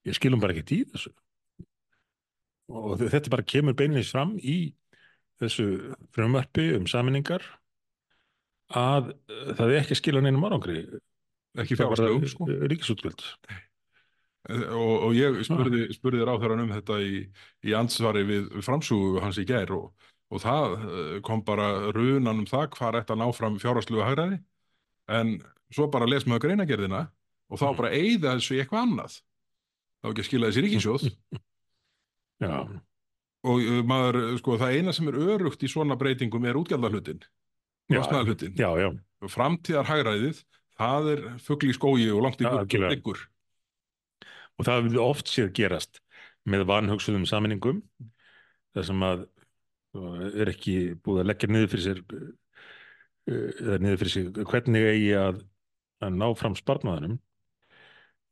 Ég skilum bara ekki í þessu. Og þe- þetta bara kemur beinleins fram í þessu frumvarpi um saminningar að uh, það er ekki að skila neinum árangri. Ekki fjárhagslegum, sko. Ríkisútgjöld. og, og ég spurði, spurði ráþæran um þetta í, í ansvari við, við framsúgu hans í gær og, og það eh, kom bara runan um það hvað ætti að ná fram fjárhastlegu hagræði en svo bara les maður greinagerðina og þá Mm. bara eyða þessu í eitthvað annað þá ekki að skila þessi ríkisjóð Já, og eh, maður, eh, sko, það eina sem er örugt í svona breytingum er útgjaldahlutin já, kostnaðarhlutin, já, já. framtíðar hagræðið það er fugl í skógi og langt í algjörlega. liggur Og það hefur oft séð gerast með vanhugsuðum saminingum þar sem að uh, er ekki búið að leggja niður fyrir sér uh, eða niður fyrir sér hvernig eigi að, að ná fram sparnaðanum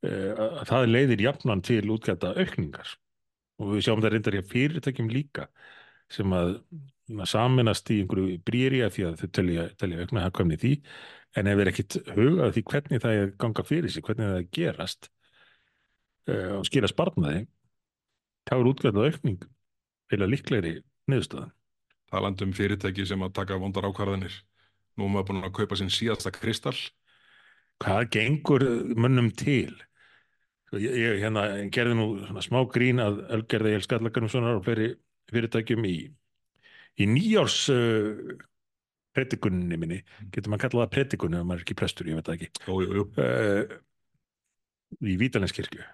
uh, að það leiðir jafnan til útgæta aukningar og við sjáum það reyndar hjá fyrirtækjum líka sem að saminast í einhverju brýri að því að þau telja, telja aukna hagkvæmni í því en ef er ekkit hugað því hvernig það er ganga fyrir sig, hvernig það er gerast uh, og skila sparnaði þá er útgæta aukning eða líklegri niðurstöðan. talandi um fyrirtæki sem að taka vondar ákvarðanir nú er maður búin að kaupa sinn síðasta kristall Hvað gengur mönnum til? Sko, Ég, ég hérna, gerði nú smá grín að Ölgerði Egil Skallagarnussonar og fleiri fyrirtækjum í, í nýjárs uh, predikunni minni, getur maður kallað það predikunni ef maður er ekki prestur, ég veit það ekki, jú, jú, jú. uh, í Vítalenskirkju.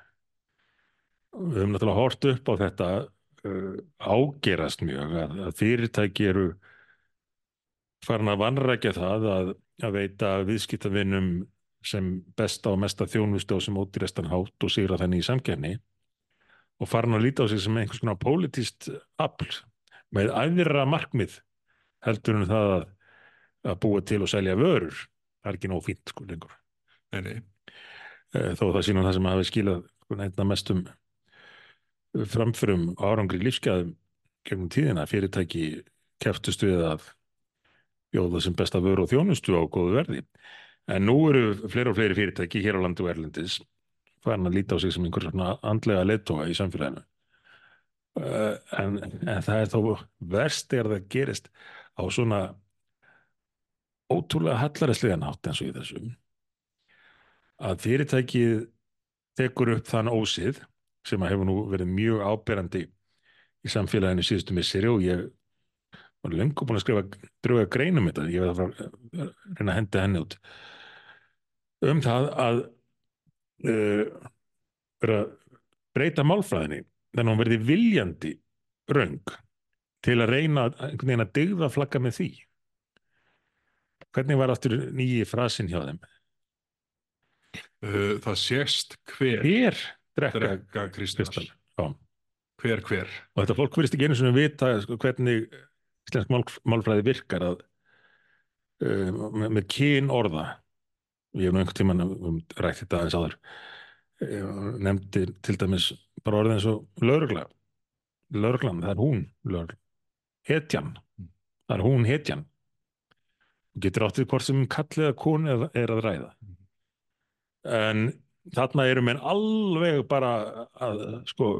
Við höfum náttúrulega hort upp á þetta uh, ágerast mjög að, að fyrirtæki eru farin að vanrækja það að, að veita viðskiptavinnum sem besta og mesta þjónustu á sem ódýrestan hátt og sigra þenni í samkefni og farin að líta á sig sem einhvers konar pólitíst afl með æðra markmið heldur en það að, að búa til og selja vörur það er ekki nóg fínt sko lengur Nei. Eh, þó það sínum það sem hafi skilað sko, einna mestum framförum árangri lífsgæðum gegnum tíðina fyrirtæki keftust við að bjóða sem besta vöru og þjónustu á góðu verði. En nú eru fleiri og fleiri fyrirtæki hér á landu og erlendis farin að líta á sig sem einhver svona andlega leittóa í samfélaginu. Uh, en, en það er þó verst er það gerist á svona ótrúlega hallaræslega nátt eins og í þessum að fyrirtækið tekur upp þann ósið sem að hefur nú verið mjög áberandi í samfélaginu síðustu misseri og ég var lengur búin að skrifa drauga greinum þetta, ég verði að reyna að henda henni út. Um það að uh, breyta málfræðinni þannig að hún verði viljandi röng til að reyna að- einhvern veginn að digða flagga með því hvernig var aftur nýji frasin hjá þeim? Uh, það sést hver Hver drekka kristall? Hver hver. Og þetta fólk verðist ekki einu svona vita sko, hvernig íslensk mál, málfræði virkar að uh, með, með kyn orða. Ég hef nú einhvern tímann um, rætt þetta aðeins áður. Nefndi til dæmis bara orðið eins og lögregla. Lögreglan, það er hún. Lögreglan. Hetjan. Það er hún hetjan. Og getur áttið hvort sem kallið að konu er, er að ræða. En þarna eru menn alveg bara að sko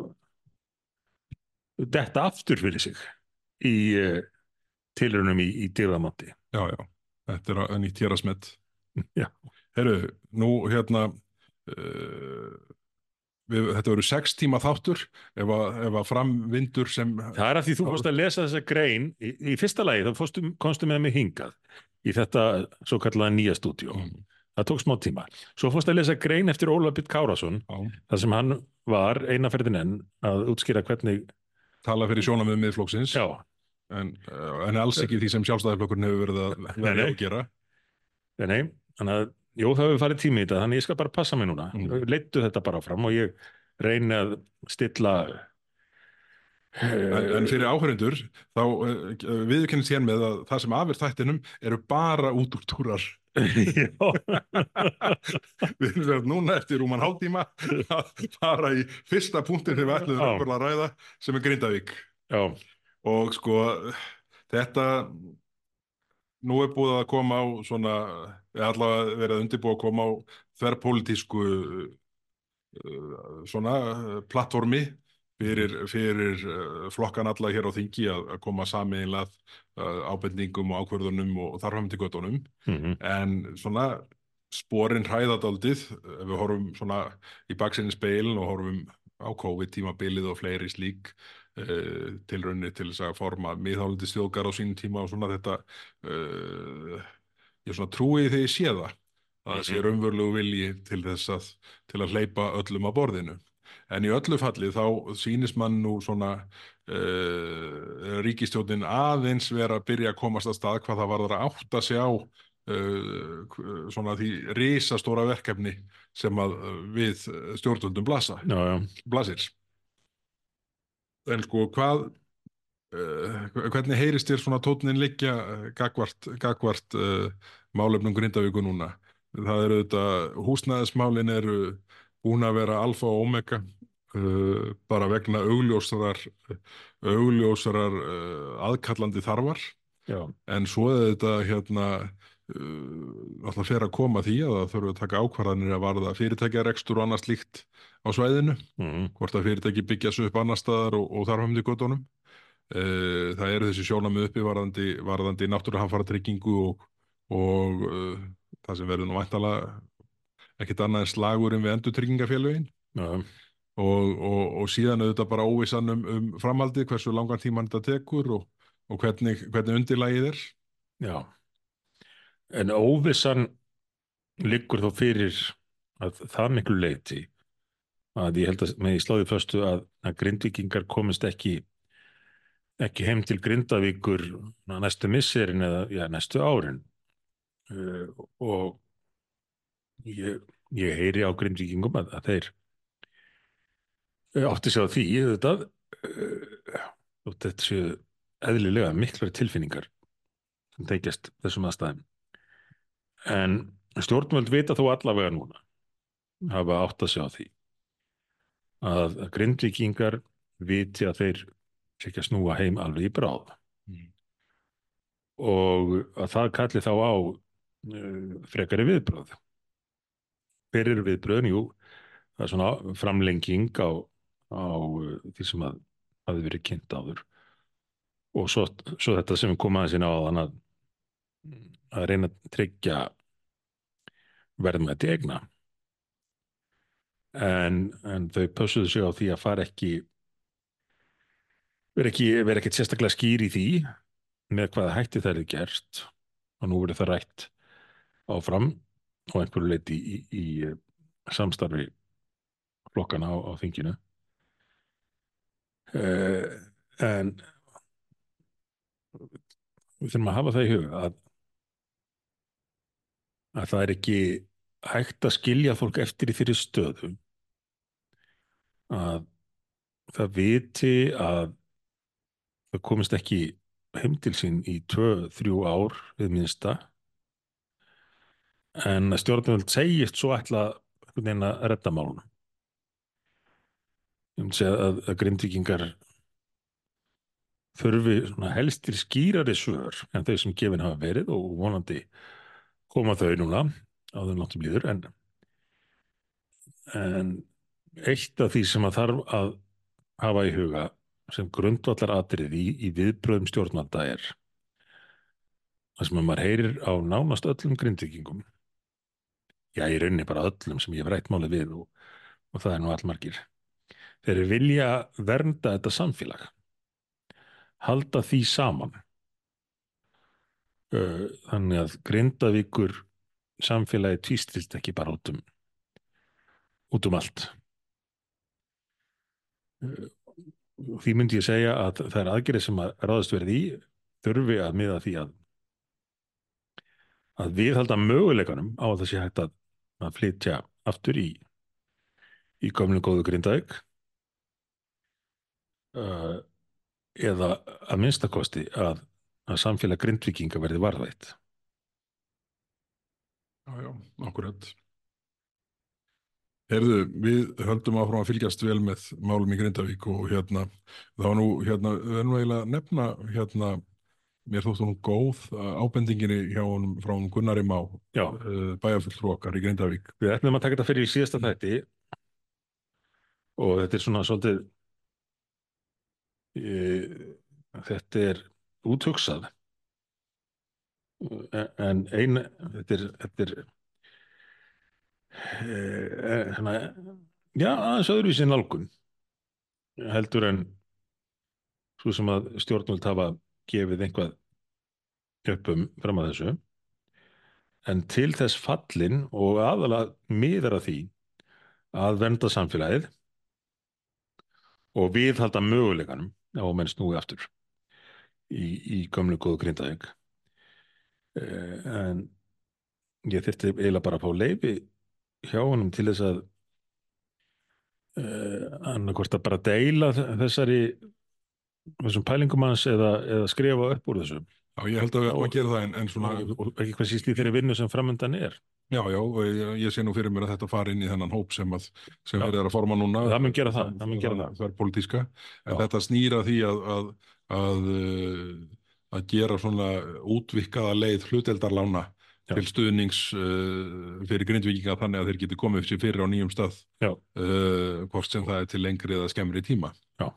detta aftur fyrir sig í uh, tilraunum í, í dýrðamátti. Já, já. Þetta er að nýtt hér að smett. Já. Herru, nú hérna uh, við, þetta verður sex tíma þáttur ef að, ef að framvindur sem Það er að því þú fórst að lesa þessa grein í, í fyrsta lagi, þá fórstu, komstu með mig hingað í þetta svo kallaða nýja stúdíó. Mm, Það tók smá tíma. Svo fórstu að lesa grein eftir Óla Bitt Kárasson, já, þar sem hann var einaferðin enn að útskýra hvernig, tala fyrir sjónamið miðflokksins já, en, uh, en alls ekki því sem sjálfstæðarflokkurinn hefur verið að, að gera. nei, nei, þannig að, jú, það hefur farið tími í þetta, þannig ég skal bara passa mig núna. Mm. Leittu þetta bara fram og ég reyni að stilla En, en fyrir áhörendur þá uh, viðkennist hér með að það sem afir þættinum eru bara útúrtúrar. Já, Við erum verið núna eftir rúman hálftíma að fara í fyrsta punktin sem við ætlum að ræða sem er Grindavík. já, Og sko þetta nú er búið að koma á svona, allavega verið að undirbúa að koma á þverpólitísku uh, svona uh, plattformi fyrir, fyrir uh, flokkan alla hér á þingi að, koma samiðinlega ábendingum og ákvörðunum og þarfam til göttunum mhm, en svona sporin hræðadaldið ef við horfum svona í baksinni speilin og horfum á COVID-tímabilið og fleiri slík uh, tilraunir til þess að forma miðhálindi stjóðgar á sínum tíma og svona þetta uh, ég svona trúi því ég sé það að það sé Mhm. raunverulegu vilji til þess að til að hleypa öllum að borðinu en í öllu falli þá sýnist mann nú svona uh, ríkistjónin aðeins vera að byrja að komast að stað hvað það varður að átta sig á uh, svona því risastóra verkefni sem að við stjórnvöldum blasa, já, já, blasir. En sko hvað, uh, hvernig heyrist þér svona tótnin liggja uh, gagvart, gagvart uh, málefnum Grindavíku núna? Það eru þetta, húsnæðismálin eru búin að vera alfa og omega uh, bara vegna augljósarar, augljósarar aðkallandi þarfar já, en svo er þetta hérna alltaf fer að koma því að það þurfa að taka ákvarðanir að varða fyrirtækjarekstur og annað slíkt á svæðinu. Mhm, hvort að fyrirtæki byggja sig upp annar staðar og, og þar höfum til göttunum uh, það eru þessi sjónamið uppi varðandi, varðandi náttúruhamfara tryggingu og, og uh, það sem verður nú væntalega ekkit annað en slagurinn við endur tryggingafélögin já, og, og, og síðan auðvitað bara óvissan um, um framhaldið, hversu langan tíman þetta tekur og, og hvernig, hvernig undirlægið er. Já. En óvissan liggur þó fyrir að það miklu leiti að ég held að með í sláði föstu að, að grindvikingar komist ekki ekki heim til Grindavíkur næstu misserin eða já, næstu árin. Uh, og ég, ég heyri á grindvíkingum að, að þeir uh, átti sig á því þetta uh, og þetta séu eðlilega miklar tilfinningar sem teikjast þessum aðstæðum en stjórnvöld vita þó allavega núna hafa átt að sjá því að grindvíkingar viti að þeir ekki að snúa heim alveg í bráð Mm. og að það kalli þá á uh, frekari viðbröð hver eru viðbröðin? Jú, það er svona framlenging á, á uh, því sem að hafi verið kynnt áður og svo, svo þetta sem við komum aðeins inn á þannig að, að reyna að tryggja verðmætti egna en, en þau pössuðu sig á því að fara ekki vera ekki, vera ekki sérstaklega skýr í því með hvaða hætti það er gerst og nú verður það rætt áfram á einhverju leiti í, í, í samstarfi flokkana á, á þinginu. Uh, en við þurfum að hafa það í huga að að það er ekki hægt að skilja fólk eftir í þeirri stöðu að það viti að það komist ekki heim til sín í tvö, þrjú ár við minnsta en að stjórnvöld segist svo ætla að redda málunum. Myndi segja að, að grindvikingar þurfi helstir skýrari svör en þau sem gefin hafa verið og vonandi koma þau núna á þeim láttum líður en, en eitt af því sem að þarf að hafa í huga sem grundvallar atrið í, í viðbröðum stjórnvalda er það sem að maður heyrir á nánast öllum grindvikingum já, ég raunni bara öllum sem ég hef rætt málið við og, og það er nú allmargir þeir vilja vernda þetta samfélag halda því saman þannig að Grindavíkur samfélagi týstilst ekki bara út um út um allt. Því myndi ég segja að það er aðgerið sem að ráðast verði í þurfi að miða því að að við halda möguleikanum á að það sé hægt að, að flytja aftur í í komlu góðu Grindavík. Uh, eða að minnstakosti að, að samfélag grindvikinga verði varðvætt. Já, já, akkurat. Herðu, við höldum áfram að fylgjast vel með málum í Grindavík og hérna, þá nú, hérna, að nefna, hérna, mér þóttu nú góð ábendinginni hjá honum frá Gunnari Má, uh, bæjarfulltrú okkar í Grindavík. Við ætlum að taka þetta fyrir í síðasta þætti og þetta er svona svolítið þetta er úthugsað. En eina þetta er, þetta er e, hana, já, aðeins öðruvísi nálgun heldur en svo sem að stjórnvöld hafa gefið einhvað upp um fram að þessu. En til þess fallin og aðalega miðar að því að vernda samfélagið og viðhalda möguleikanum á menn snúi aftur í, í gamlu góðu grindaðing eh, en ég þurfti eiginlega bara að fá leifi hjá honum til þess að eh, annarkort að bara deila þessari þessum pælingum hans eða, eða skrifa upp úr þessu Já, ég held að við á að gera það en, en svona... Og, og ekki hvað síst í þeirri vinnu sem framöndan er. Já, já, ég, ég sé nú fyrir mér að þetta fari inn í þennan hóp sem, að, sem er að forma núna. Það mun gera það, það mun gera það. Það er politíska, en já. þetta snýra því að, að, að, að gera svona útvikkaða leið hluteldarlána já. til stuðnings uh, fyrir grindvikinga þannig að þeir geti komið sér fyrir á nýjum stað, uh, hvort sem það er til lengri eða skemmri tíma. Já.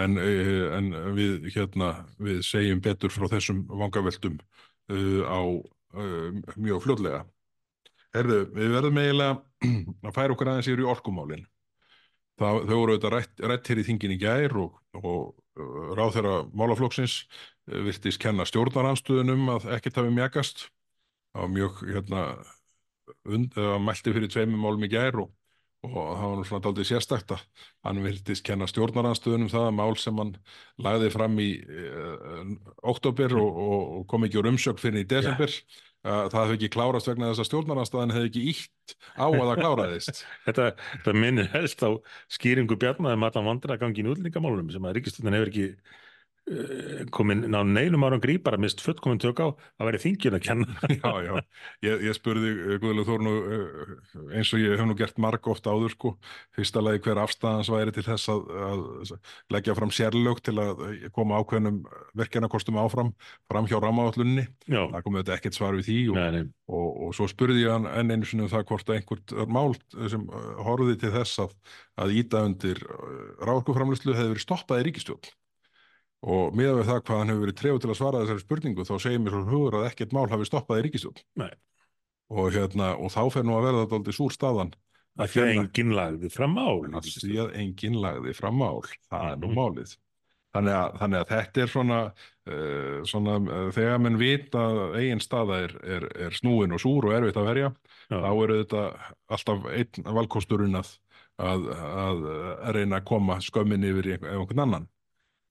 En, en við, hérna, við segjum betur frá þessum vangaveltum uh, á uh, mjög fljóðlega. Herðu, við verðum eiginlega að færa okkur aðeins yfir í orkumálinn. Þau voru auðvitað rætt, rætt hér í þingin í gær og, og ráð þeirra málaflokksins virtist kenna stjórnaranstöðunum að ekkert hafi mjagast. Var mjög, hérna, und, mælti fyrir tveimum málum í gær og og það var nú svona daldið sérstakt að hann virtist kenna stjórnaranstöðunum það að mál sem hann lagði fram í uh, oktober og, og kom ekki úr umsökk fyrir í desember uh, það hefði ekki klárast vegna þess að stjórnaranstöðan hefði ekki ítt á að það kláraðist. Þetta, þetta minnir helst á skýringu bjarnaði maður um vandra gangin útlendingamálunum sem að Ríkistöndin hefur ekki komin ná neinum árum grípar að mist fullkominn tök á að vera þingin að kenna. Já, já, ég, ég spurði eh, Guðlega Þórnu eh, eins og ég hef nú gert marg ofta áður sko fyrsta lagi hver afstæðans væri til þess að, að leggja fram sérlög til að koma ákveðnum verkefnakostum áfram fram hjá ramáallunni það komið þetta ekkert svar við því og, nei, nei. Og, og svo spurði ég hann enn einu sinni um það hvort einhvert mál sem horfiði til þess að, að íta undir ráðkuframlustlu hefði verið stoppað í ríkistjórn og miða við það hvað hann hefur verið trefð til að svara þessari spurningu þá segir mér svona hugur að ekkert mál hafi stoppað í ríkistjón og, hérna, og þá fer nú að verða þetta aldrei súr staðan. Að því að enginn lagði fram mál því að enginn lagði fram mál það er nú mm. málið. Þannig að, þannig að þetta er svona, uh, svona uh, þegar mann vita að eigin staða er, er, er snúin og súr og erfitt að verja Já. þá eru þetta alltaf einn valkosturinn að, að, að reyna að koma skömmin yfir einhvern annan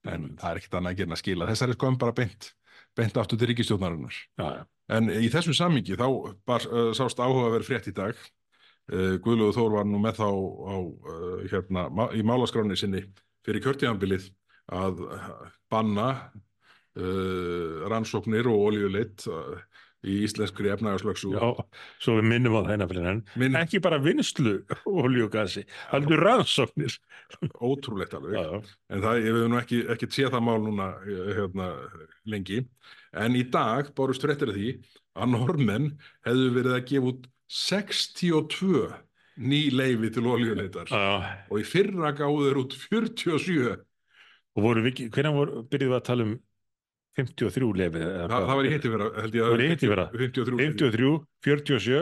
en það er ekkert annað að gera en að skila þessari skömm bara beint, beint aftur til já, En í þessum sammingi þá bar, uh, sást áhuga að vera frétt í dag. Uh, Guðlúður Þór var nú með þá á, uh, hérna, í málaskráni sinni fyrir kjörtíðanbilið að banna rannsóknir og olíuleitt uh, í íslenskri efnagaslöksu. já, svo við minnum á það eina fyrir henn. Minn Ekki bara vinslu olíu og gasi, heldur rannsóknir. ótrúlegt alveg. Já, já, En það, hef nú ekki, ekki séð það mál núna eh, hérna, lengi. En í dag bárust fréttir af því að normenn hefðu verið að gefa út 62 ný leifi til olíuleitar. já. Og í fyrra gáðu þeir út 47. Og voru við hvernig voru, byrjuðu að tala um 53 lefið? Þa, það var í hitti vera, hitteðfyrra. 53. 53, 47,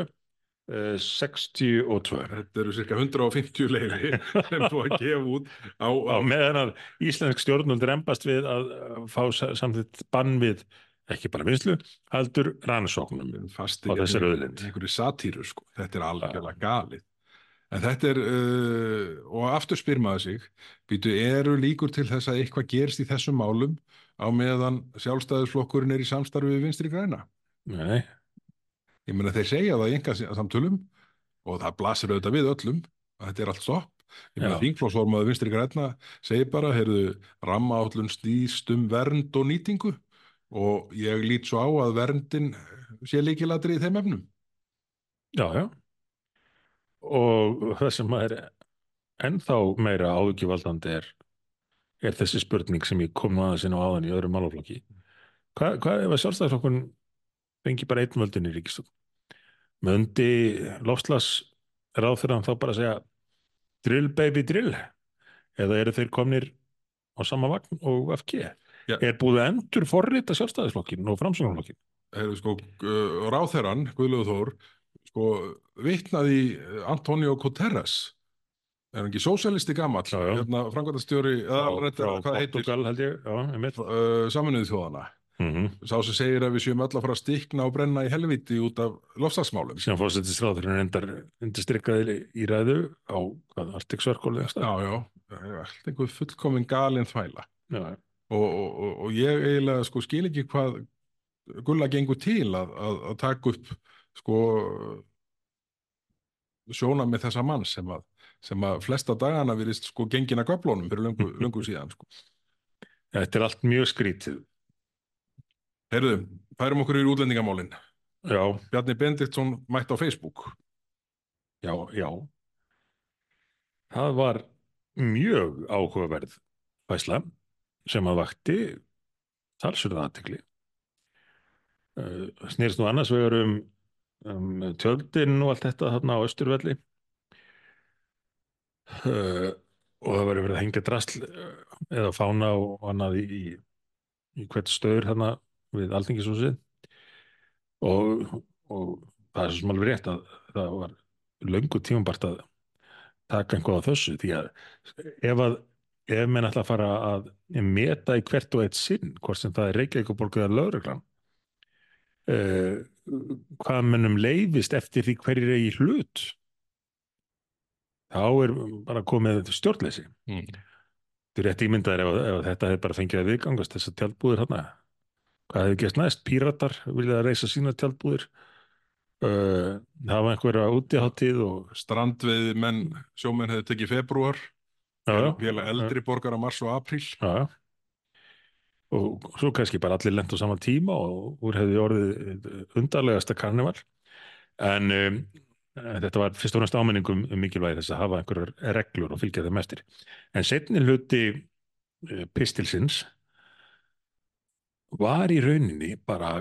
uh, 62. Þetta eru cirka 150 leifi sem búið að gefa út á, á Á meðan að íslensk stjórnvöld rembast við að fá sa- samþykkt bann við ekki bara vinslu, heldur rannsóknum. fasti á þessari auðlind. einhverju satýru sko. þetta er algjörlega galið en þetta er uh, og aftur spyr maður sig býtu eru líkur til þess að eitthvað gerist í þessum málum á meðan sjálfstæðisflokkurinn er í samstarfi við vinstri græna Nei, ég meina þeir segja það í enga samtölum og það blasir auðvitað við öllum að þetta er allt stopp ég meina Já. þingflósformaður vinstri græna segir bara, heyrðu, rammaállun snýst um vernd og nýtingu og ég lít svo á að verndin sé líkilatri í þeim efnum já, já. Og það sem er ennþá meira áhugivaldandi er, er þessi spurning sem ég kom nú aðeins inn á áðan í öðrum málaflokki. Hvað, hvað ef að sjálfstæðisflokkun fengi bara einn völdin í ríkistofn? Möndi lofslags ráð fyrir hann þá bara að segja drill baby drill eða eru þeir komnir á sama vagn og FG? Já. Er búið að endur forrita sjálfstæðisflokkin og framsögnarflokkin? Heyrðu, sko, uh, ráþeran, Guðlaugur Þór, sko, vitnaði Antonio Guterres, er hann ekki sósialisti já. hérna, reyndar, hvað heitir, Portugal held ég, já, einmitt. uh, saminuðu þjóðana. Mm Sá sem segir að við séum öll að fara að stikna og brenna í helviti út af lofslagsmálum. Síðan fórsetisráðurinn endar undirstrykkaði í ræðu á hvað, Arctic Circle eða Já, stað. já, það er allt einhver fullkomin galin þvæla. Og, og, og, og ég eiginlega, sko, skil ekki hvað Gulla gengur til að, að, að taka upp, sko, sjóna með þessa mann sem að, sem að flesta dagana virðist sko gengin að göflunum fyrir löngu, löngu síðan sko. Þetta er allt mjög skrítið. Heyrðu, færum okkur í útlendingamálin. Já, Bjarni Bendiktsson mætt á Facebook. já, já. Það var mjög áhugaverð fæsla sem að vakti talsverða aðtekli. Uh, snýrst nú annars vegar um, um tjöldin og allt þetta þarna á Östurvelli uh, og það var verið að hengja drasl uh, eða fána og annað í, í, hvert stöður þarna við Alþingishúsið. Og, og það er svo sem alveg rétt að það var löngu tímabart að taka einhvað á þessu því að ef að ef menn ætla að fara að meta í hvert og eitt sinn hvort sem það er Reykjavíkuborg eða lögreglan uh, hvað mennum leifist eftir því hverjir er í hlut þá er bara komið stjórnleysi Mm. Þú er rétt ímyndaðir ef, ef þetta hefði bara fengið að viðgangast þessar tjaldbúðir hérna. Hvað hefði gæst næst? Píratar vilja að reysa sína tjaldbúðir. Uh, hafa einhverja útiháttíð og Strandveiði menn, sjómenn hefði tekið februar, já, já, félag eldri borgara mars og apríl. já, já. og svo kannski bara allir lent á sama tíma og úr hefði orðið undarlegasta karnival en um, þetta var fyrst og næst áminningum um mikilvægi þess að hafa einhverjar reglur og fylgja þeim eftir en setni hluti uh, pistilsins var í rauninni bara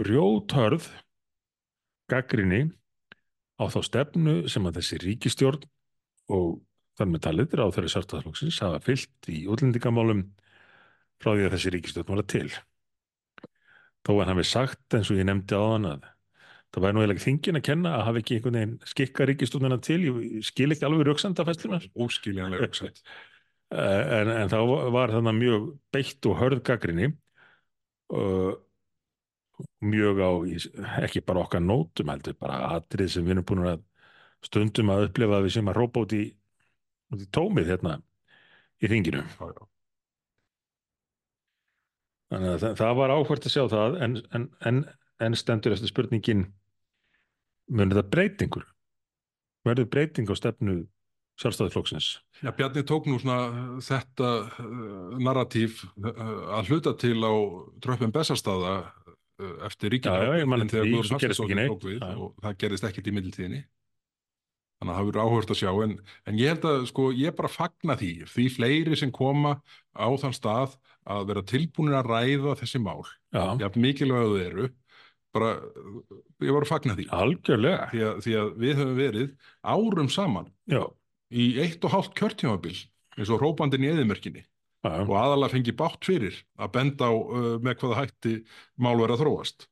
grjóthörð gaggrinni á þá stefnu sem að þessi ríkistjórn og þar með talið á þeirri sartaflokksins hafa fyllt í útlendingamálum frá því að þessi ríkistjórn var til. Þó hann hafi sagt eins og ég nefndi á hann að það væri nú eiginlega þingin að kenna að hafa ekki einhvern veginn skikka ríkistjórnina til, ég skil ekki alveg rauksandafæslunar, Óskiljanlega auksætt. en, en þá var þannig mjög beitt og hörð gaggrinni og mjög á, ekki bara okkar nótum heldur, bara atrið sem við erum búin að stundum að upplifa að við sem að rópa út í, út í tómið hérna í þinginu. Þannig að það, það var áhvert að sjá það en, en, en, en stendur eftir spurningin munir það breytingur? Verður breyting á stefnu sjálfstæðiflokksins? Já, Bjarni tók nú svona þetta uh, narratív uh, að hluta til á tröppum Bessastaða uh, eftir svo gerist ekki neitt. tók við Já. og það gerist ekkit í middeltíðinni. Þannig að það verður áhört að sjá en, en ég held að sko ég bara fagna því því fleiri sem koma á þann stað að vera tilbúinir að ræða þessi mál. Já, Já, mikilvæg þau eru. Bara, ég var að fagna því. algjörlega. Því að, því að við höfum verið árum saman Já, í eitt og hálft kjörtjámabil eins og hrópandinn í eðimörkinni já, og aðalega fengi bátt fyrir að benda á uh, með hvaða hætti mál verið að þróast.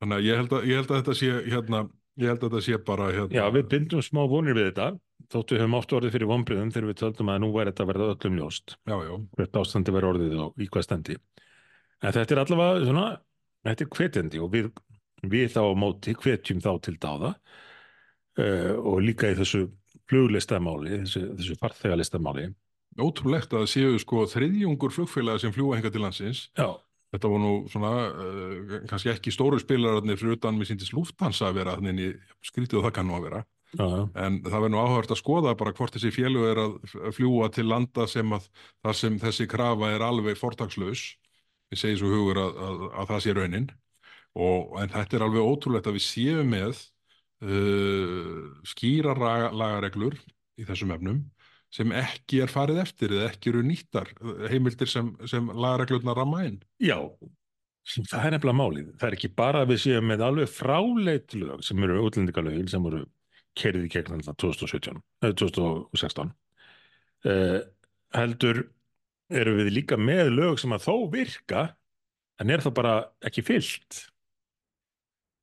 Þannig að ég held að, ég held að þetta sé hérna, ég held að þetta sé bara hérna. já, við bindum smá vonir við þetta þótt við höfum oft orðið fyrir vonbriðum þegar við töldum að nú væri þetta að verða öllum ljóst hvert ástandi verið orðið og í hvað stendi. En þetta er allavega svona, þetta er hvetjandi og við, við þá á móti hvetjum þá til dáða uh, og líka í þessu fluglistamáli, þessu, þessu farþegalistamáli. ótrúlegt að það séu sko þriðjungur flugfélaga sem fljúa hengar til landsins. Já, Þetta var nú svona, uh, kannski ekki stóru spilararnir fyrir utan með síndist lúftansa að vera, þannig skrítið og það kann nú að vera. já, já, En það verður nú áhört að skoða bara hvort þessi félög er að f- fljúga til landa sem að þar sem þessi krafa er alveg fortakslaus. Við segjum svo hugur að, að, að það sé raunin. Og, en þetta er alveg ótrúlegt að við séum með uh, skýra laga, lagareglur í þessum efnum sem ekki er farið eftir eða ekki eru nýttar uh, heimildir sem, sem lagareglurnar ramma inn. já, það er nefnilega málið. Það er ekki bara að við séum með alveg fráleit lög sem eru útlendingalögin sem voru kerið í gegn þarna 2017, eh, 2016. Uh, heldur eru við líka með lög sem að þó virka en er þá bara ekki fyllt.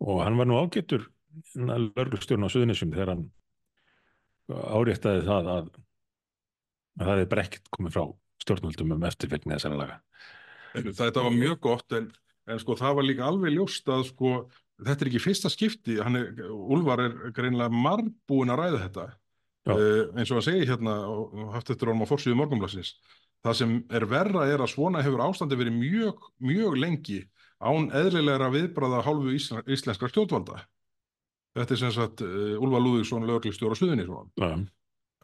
Og hann var nú ágættur lörglustjórn á Suðunisjum þegar hann áréttaði það að, að það er bara ekkert komið frá stjórnvöldum um eftirfylgni þessara laga. Þetta var mjög gott en, en sko það var líka alveg ljóst að sko þetta er ekki fyrsta skipti, er, Úlfar er greinilega margbúin að ræða þetta. Uh, eins og að segja hérna og haft eftir honum á forsýðu morgunblassins það sem er verra er að svona hefur ástandi verið mjög, mjög lengi án eðlilegra viðbraða hálfu íslen, íslenskra stjórnvalda þetta er sem sagt uh, Úlfar Lúðvíksson lögreglustjóra Suðunni svona Já,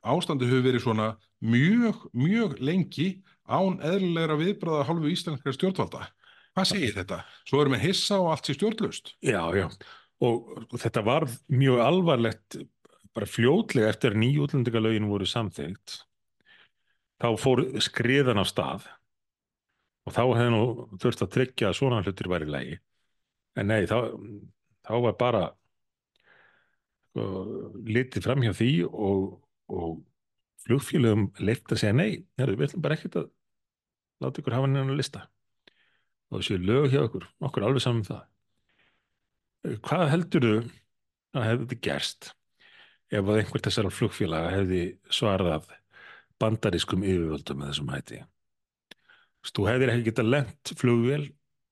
ástandi hefur verið svona mjög, mjög lengi án eðlilegra viðbraða hálfu íslenskra stjórnvalda. Hvað segir þetta? Svo erum við hissa og allt sé stjórnlust. já, já. Og, þetta var mjög alvarlegt bara fljótlega eftir að nýju útlendingalögin voru samþygt þá fór skriðan á stað og þá hefði nú þurft að tryggja að svona hlutir væri í lagi. En nei, þá, þá var bara uh, litið fram hjá því og, og flugfélögum leitt að segja nei, við ætlum bara ekkert að láta ykkur hafa neina lista. Og þessu lög hjá ykkur, okkur alveg saman um það. Hvað heldurðu að hefði þetta gerst ef að einhver þessara flugfélaga hefði svarað bandarískum yfirvöldum með þessum hætti. Þú hefðir ekki getað lent flugvél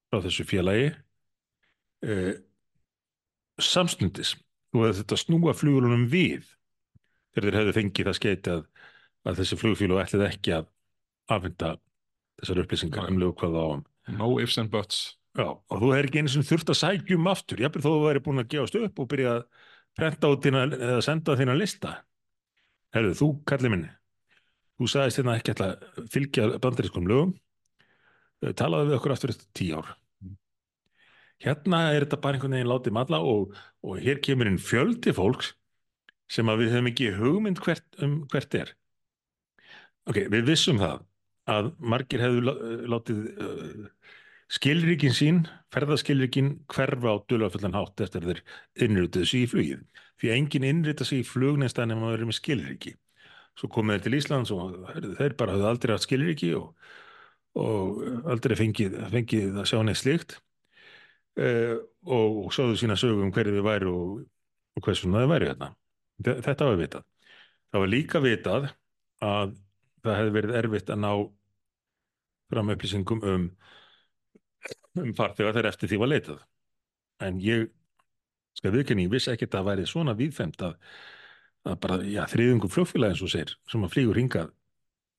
frá þessu félagi eh, samstundis. Hefði þetta snúa flugvélunum við þegar þeir hefði fengið það skeiti að, að þessi flugfélag ætlið ekki að afhenda þessar upplýsingar um lög hvað á um. No ifs and buts. Já, og þú hefur ekki einu sem þurft að sækja um aftur, jafnir þó þú væri búin að gefast upp og byrja að prenta út þína, eða senda þína lista. Herðu, þú, kallið minni, þú sagðist hérna ekki að fylgja bandarískum lögum, Eh, talaðu við okkur aftur eftir tíu ár. Hérna er þetta bara einhvern veginn látið malla og, og hér kemur inn fjöldi fólks sem að við höfum ekki hugmynd hvert, um hvert er. Ok, við vissum það að margir hefðu lá- látið uh, skilríkin sín, ferðaskilríkin hverfa á dulafullan hátt eftir þeir innrituðu sig í flugið. Því enginn innrita sig í flug neins en maður er með skilríki. Svo komið þeir til Íslands og þeir bara hafðu aldrei haft skilríki og, og aldrei fengið, fengið að sjá neitt slíkt uh, og, og sáðu sína sögum hverju þið væri og, og hversu þið væri hérna. Þe- Þetta var vitað. Það var líka vitað að það hefði verið erfitt að ná fram upplýsingum um, um farþega þegar eftir því var leitað. En ég skal viðkenni, ég vissi ekki að það væri svona víðfemt að, að bara, já, þriðungum flugfélag eins og segir, sem að flýgur hingað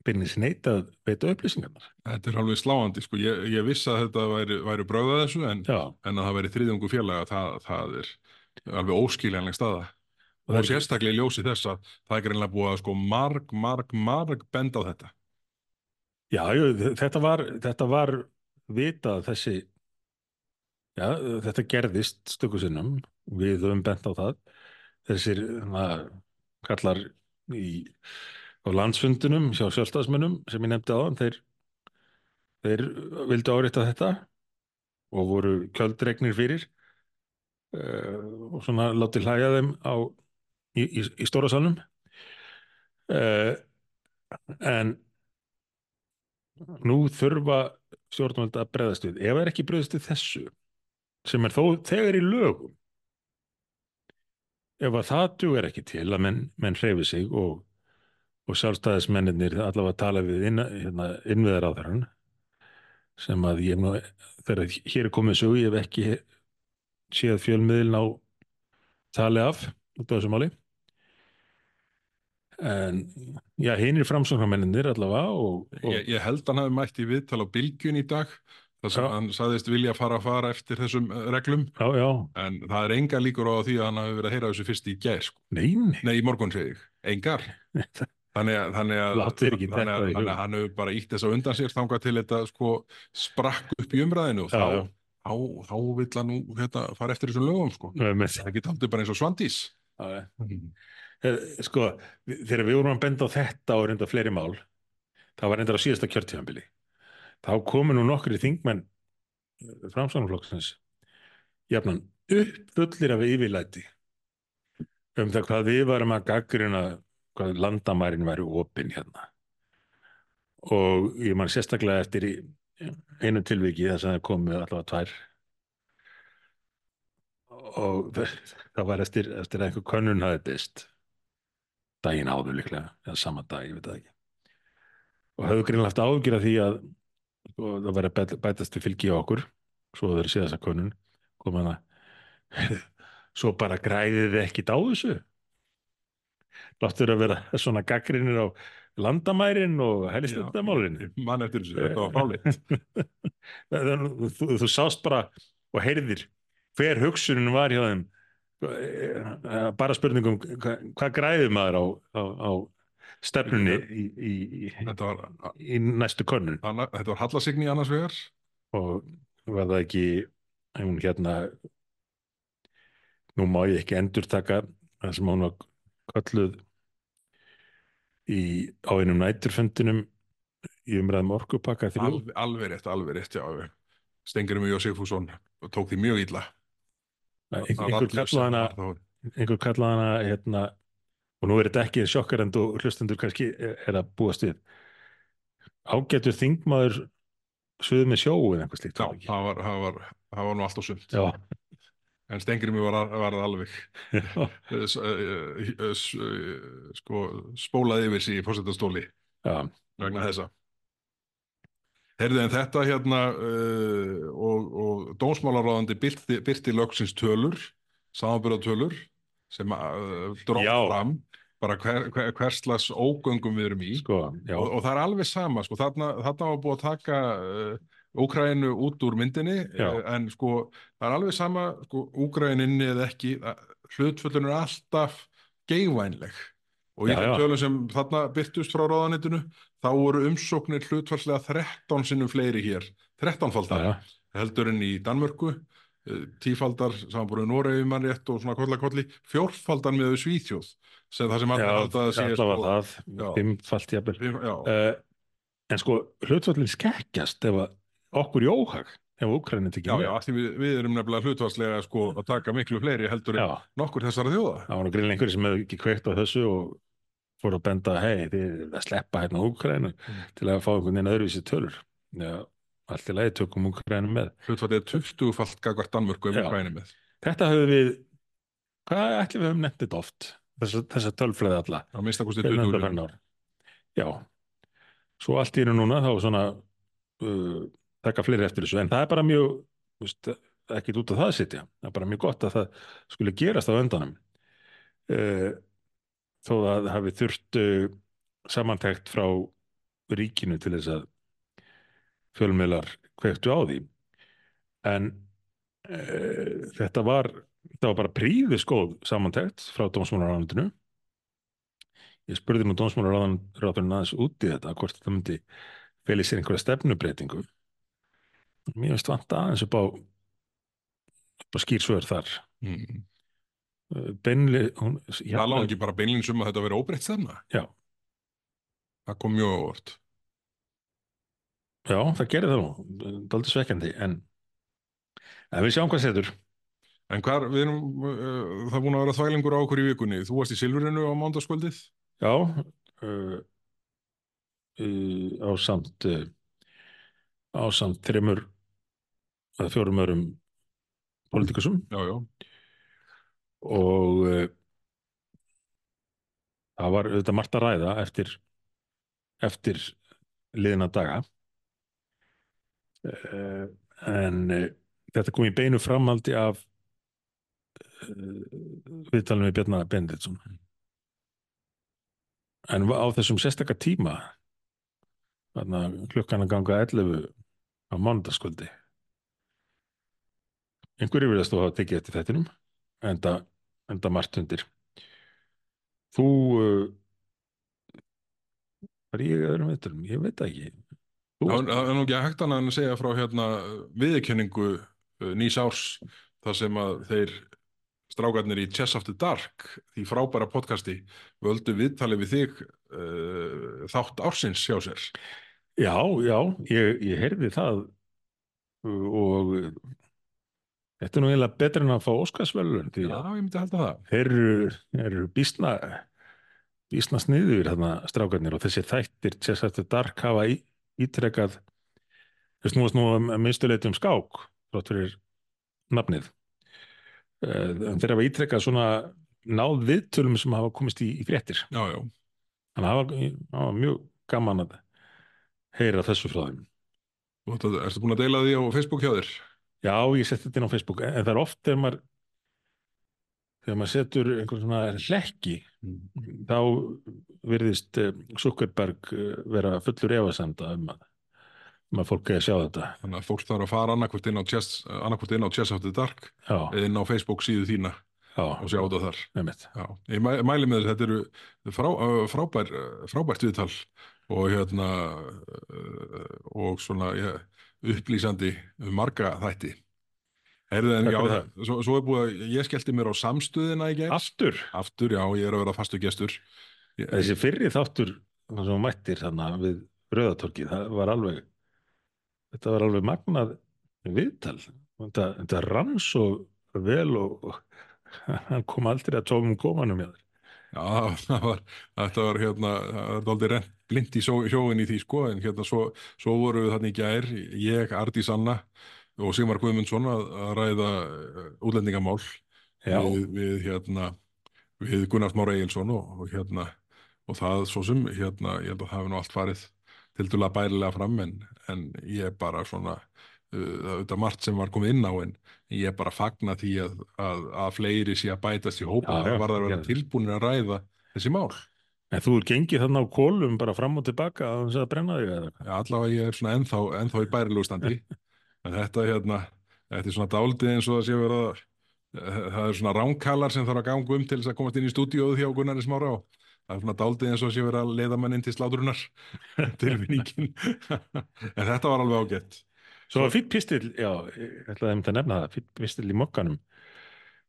beinnis neita að veita upplýsingarnar. Þetta er alveg sláandi, sko. Ég, ég vissi að þetta væri, væri bröðað þessu, en, en að það væri þriðjungu félaga, það, það er alveg óskiljanleg staða. Og Og, það er- sérstaklega í ljósi þess að það er greinlega búið að sko marg, marg, marg benda á þetta. já jú, þetta var, þetta var vitað þessi, já, þetta gerðist stöku sinnum, við höfum bent á það. Þessir na, kallar í, á landsfundunum hjá sjálfstæðismönnum sem ég nefndi á þeir, þeir vildu árétta þetta og voru kjöldregnir fyrir uh, og svona látið hlæja þeim á, í, í, í stóra salnum. Uh, en nú þurfa stjórnvöld að breðast við. Ef það er ekki breðast við þessu sem er þó þegar í lögum ef að það dugar ekki til að menn, menn hreyfi sig og, og sjálfstæðismennir allavega tala við inn, hérna, innviðar á þeirran sem að ég nú þegar hér er komið svo ég hef ekki séð fjölmiðlin á tali af út af þessu máli en já, hinn er framsóknarmennir allavega og, og Ég, ég held hann hafi mætt í viðtal á Bylgjun í dag, þar. Hann saðist vilja fara að fara eftir þessum eh, reglum, já, já, en það er enga líkur á því að hann hafi verið að heyra þessu fyrst í gær, sko. nei, nei Nei, í morgun segi ég, engar. Þannig að, þannig að, ekki þannig að, þannig að hann hefur bara ítt þess að undan sér þangað til þetta sko sprakk upp í umræðinu og Já, þá, já. þá, þá vill hann nú hérna, fara eftir þessum lögum sko. Það geti aldrei bara eins og Svandís. Eh, sko, þegar við vorum að benda á þetta og reynda fleiri mál það var reyndar á síðasta kjörtíðanbili þá komu nú nokkri þingmenn framsvonarflokksins jafnan upp fullir af yfirlæti um það hvað við varum að gaggrina hvað landamærin væri opinn hérna. Og ég man sérstaklega eftir einu tilviki þess að það komu allavega tvær. Og það var eftir, eftir að einhver könnun hafi byrst daginn áður líklega eða sama dag, ég veit það ekki. Og höfðu greinlega haft ágjur af því að sko, það væri að bæt- bætast við fylgi á okkur svo þeir séð þessa könnun. Kom hann að svo bara græðið þið ekkit á þessu? Láttur að vera svona gaggrinir á landamærin og helistendamálin Mann eftir þessu, þetta var fráleitt. þú, þú sást bara og heyrðir hver hugsunin var hjá þeim. Eh, bara spurningum hvað, hvað græðir maður á, á, á stefnunni í, í, var, í næstu könnun anna, þetta var Hallasigni annars vegar. og var það ekki hún hérna nú má ég ekki endur taka það sem hún var kölluð í á einum næturfundinum í umræðum orkupakka þrjú Alveg, rétt, alveg rétt, já. Stengurum Jósef Fússon tók því mjög illa. einhver, kallaði hana hérna, og nú er þetta ekki sjokkarend og hlustendur kannski er að búast við. Ágætur þingmaður suðu með sjóu eða einhver slíkt Já, það var, það var, það var nú allt og sumt. já, En Stengurimi var, var alveg. Eh, eh, eh, sko, spólaði yfir í fórsetastóli vegna þessa. Herði en þetta hérna uh, og, og dómsmálaráðandi byrti, byrti lögsins tölur, samanbyrðatölur sem uh, drótt Já. fram bara hver, hver, hverslas ógöngum við erum í. Sko, og, og það er alveg sama sko, þarna, þarna var búið að taka uh, Úkrænu út úr myndinni Já. uh, en sko það er alveg sama sko, Úkræninni eða ekki hlutföllun er alltaf geigvænleg. Og í þeim tölum sem þarna byrtust frá ráðanitinu þá voru umsóknir hlutfallslega 13 sinnum fleiri hér 13 já, faldar já, heldur en í Danmörku. eh, tífaldar samanbúrið Noregi mann rétt og svona kolla kolli fjórfaldar með Svíþjóð sem það sem allir halda að sé sko, það Já. fimmfalt jafnvel Fimm- uh, en sko, hlutvallin skekkjast ef okkur í óhag ef Úkraínu tekið Já, já, við, við erum nefnilega hlutvarslega sko að taka miklu fleiri heldur en nokkur þessara þjóða. það var nú greinlega einhverjir sem hefði ekki kveikt á þessu og fór að benda, hei, þið eruð að sleppa hérna Úkraínu Mm. til að fá einhvern veginn öðruvísi tölur. Já, allt í lagi tökum Úkraínu með. Hlutfallið er 20 falt gagvart Danmörku Já. við kvænum með. Þetta höfum við, hvað ætlum við höfum þetta oft, þessa, þessa tölfræði alla, Á minnsta kosti fyrir 20 undanfarin ár. Já, svo allt í einu núna þá svona uh, taka fleiri eftir þessu, en það er bara mjög, veist, ekkit út af það að sitja, það er bara mjög gott að það skuli gerast á öndanum. Uh, þó að hafi þurft uh, samantækt frá ríkinu til þess að fjölmiðlar kveiktu á því en e, þetta var þetta var bara príðiskóð samantækt frá dómsmálaráðanundinu ég spurði nú dómsmálaráðanundinu aðeins út í þetta hvort þetta myndi felið sér einhverja stefnubreitingu mér finnst vant aðeins upp á, upp á skýrsvör þar Mm. beinli hún, já, Það lág ekki bara beinlins um að þetta veri óbreytt stefna. já, Það kom mjög óvart. Já, það gerir það nú daldið svekkjandi en, en við sjáum hvað setur En hvar, við erum, uh, það er búin að vera þvælingur á okkur í vikunni. Þú varst í Silfurinu á mándaskvöldið. já uh, uh, á samt uh, á samt þreymur að fjórum örum politikusum Já, já. og það var auðvitað margt að ræða eftir eftir liðina daga en uh, þetta kom í beinu framhaldi af uh, viðtalinu við Bjarnar Benditsson en á þessum sérstaka tíma klukkan að ganga 11 á mándaskvöldi einhverju virðast þú hafa tekið eftir þettinum enda, enda margt undir. Þú var ég að öðrum veitum, ég veit ekki Það er nú ekki hægt annað en að segja frá hérna viðurkenningu uh, nýs árs þar sem að þeir strákarnir í Chess After Dark því frábæra podcasti völdu viðtali við þig uh, þátt ársins hjá sér. já, já, ég, ég heyrði það uh, og þetta er nú eiginlega betur en að fá Óskarsvölun Já, að ég myndi halda það. þeir eru, eru býsna býsna sniður þarna strákarnir og þessi þættir Chess After Dark hafa í, ítrekað þess nú að um minnstuleitum skák þátt fyrir nafnið Eh, þeir hafa ítrekað svona náð viðtölum sem hafa komist í, í fréttir Já, já. þannig að það var, mjög gaman að heyra þessu frá þeim ertu búin að deila því á Facebook hjá þér? já, ég setti þetta inn á Facebook en það er oft þegar maður þegar maður setur einhvern svona hlekki þá virðist uh, Zuckerberg uh, vera fullur efasemda um að, um að fólk eigi að sjá þetta. Þannig að fólk þarf að fara annarkvort inn á Chess, After Dark eða inn á Facebook síðu þína já, og sjá þetta þar. ég mæ, mæli með þetta eru frá, frábær, frábært viðtal og hérna og svona ja, upplýsandi um marga þætti. Herðu en Takk já, það. svo, svo er búið að ég skellti mér á samstöðina í gær. aftur, Aftur, já, ég er að vera fastu gestur. Ég, þessi fyrri þáttur það sem þú mættir þarna við Rauðatorkið, það var alveg þetta var alveg magnað viðtal þetta, þetta rann svo vel og, og hann kom aldrei að tókum gómanum hjá þér Já, það var, þetta var hérna, það var aldrei rent blind í sjó, sjóin í því sko, en hérna svo, svo voru við þarna í gær, ég, Ardís Anna og Sigmar Guðmundsson að, að ræða uh, útlendingamál við, við hérna, við Gunnar Smára Egilson og, og hérna, og það svo sem, hérna, ég held að það hefði nú allt farið tildulega bærilega fram, en, en ég bara svona, uh, þetta margt sem var komið inn á, en ég bara fagna því að, að, að fleiri sé að bætast í hópa, það var það að vera gerðu. tilbúinir að ræða þessi mál. En þú er gengið þarna á kólum bara fram og tilbaka að þess að brenna þig eða. Já, allavega ég er svona ennþá, ennþá í bærilegu standi. en þetta hérna, þetta er svona dálítið eins og það sé verið að það er svona ránkallar sem þarf að ganga um til þess að komast inn í stúdíóðu hjá Gunnari Smára og það er svona dálítið eins og sé verið að leiða mann inn til slátrunar tilfinningin. en þetta var alveg ágætt. Svo var fýtt pistil, já, ég ætlaði að nefna það, fýtt pistil í mokkanum.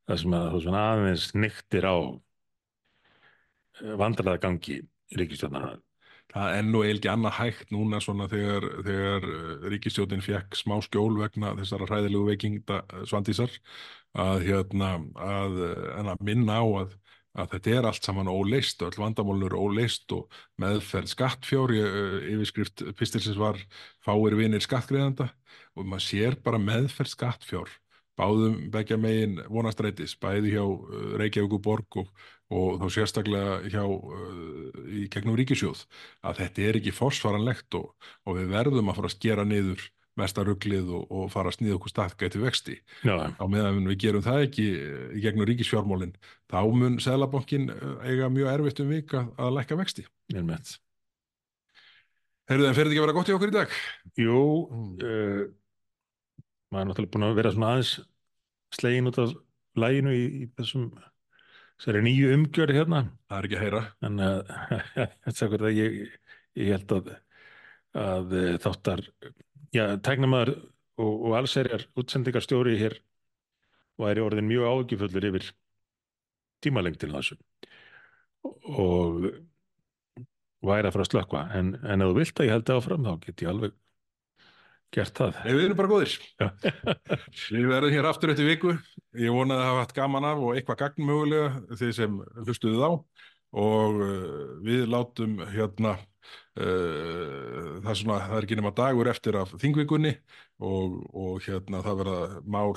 Það sem að þú svona aðeins nyktir á vandræðagangi ríkistjórnarna. Það er nú eiginlega annað hægt núna svona þegar, þegar ríkistjóðin fekk smá skjól vegna þessara hræðilegu veikingda svandísar að, hérna, að, en að minna á að, að þetta er allt saman óleist, öll vandamálun eru óleist og meðferð skattfjór, yfirskrift pistilsins var fáir vinir skattgreðanda og maður sér bara meðferð skattfjór báðum begja megin vonastrætis, bæði hjá Reykjavík borg og, og þá sérstaklega hjá uh, í gegnum ríkisjóð að þetta er ekki forsvaranlegt og, og við verðum að fara að skera niður mesta rugglið og, og fara að sniða okkur staðgæti vexti. Já, Á meðan við gerum það ekki í gegnum ríkisfjármálin, þá mun Sælabankin eiga mjög erfitt um vika að lækka vexti. einmitt. Heyrðu, en fer þetta ekki að vera gott í okkur í dag? Jú, uh, maður er náttúrulega búin að vera svona aðeins slegin út af læginu í, í þessum þessari nýju umgjörði hérna. Það er ekki að heyra. en að ég, ég held að að eh, þáttar já, tæknamaður og, og allserjar útsendingarstjóri hér væri orðin mjög áhyggjufullur yfir tímalengdina á þessu. Og væri að fara að slökva en, en ef þú vilt að ég held áfram þá get ég alveg gert það Nei, við erum bara góðir. Við verðum hér aftur eftir viku. Ég vonaði að hafa haft gaman af og eitthvað gagn mögulega þið sem hlustuðu þá og uh, við látum hérna uh, það, er svona, það er ekki nema dagur eftir af þingvikunni og, og hérna það verða mál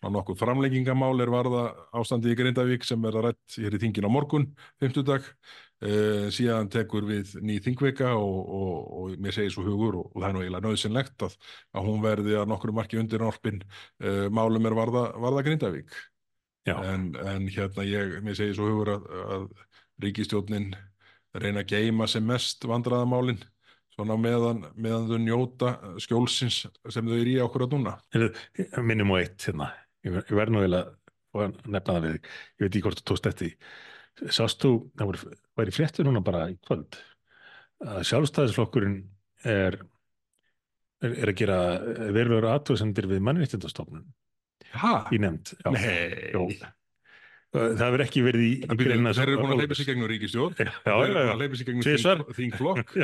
nokkuð framlengingamál er varða ástandi í Grindavík sem verða rætt hér í þingin á morgun, 50 dag uh, síðan tekur við ný þingvika og, og, og mér segir svo hugur og, og það er nú eiginlega nöðsynlegt að, að hún verði að nokkru marki undir norpin uh, málum er varða, varða Grindavík. En, en hérna ég, mér segir svo hugur að, að ríkistjórnin reyna að geima sem mest vandræðamálin svona meðan, meðan þau njóta skjólsins sem þau eru í okkur að núna. Minnum á eitt hérna. Ég, ver- ég verð nú eiginlega að nefna það við ég veit ekki hvort þú tókst eftir því sást þú, það væri fréttu núna bara í kvöld að sjálfstæðisflokkurinn er er, er að gera verulegur aðtöðsendir við mannréttindastofnun Ha? í nefnd já, Nei. Jó. það hefur ekki verið í, Það eru búin að hleypa sig gegnum ríkistjórn, eru já, búin að hleypa sig gegnum þingflokk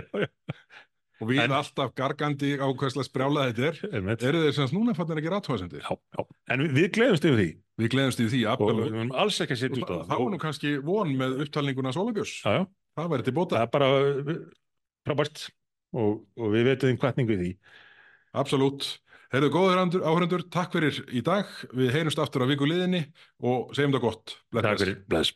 og við En- alltaf gargandi á hverslega sprjála þetta er. einmitt. Eru þeir sem núna að gera aðtóðasendir? já, já. en við, við gleðumst yfir því Við gleðumst í því, og við absolutt. erum alls ekki að setja út á Það var nú kannski von með upptalninguna Sólabjörs. já, já, Það væri til bóta. það er bara frábært og, og við veitum kvartningu í því Absolutt. Herðu góður áhrendur, takk fyrir í dag. Við heyrumst aftur á viku liðinni og segjum það gott. Bless, Takk fyrir, bless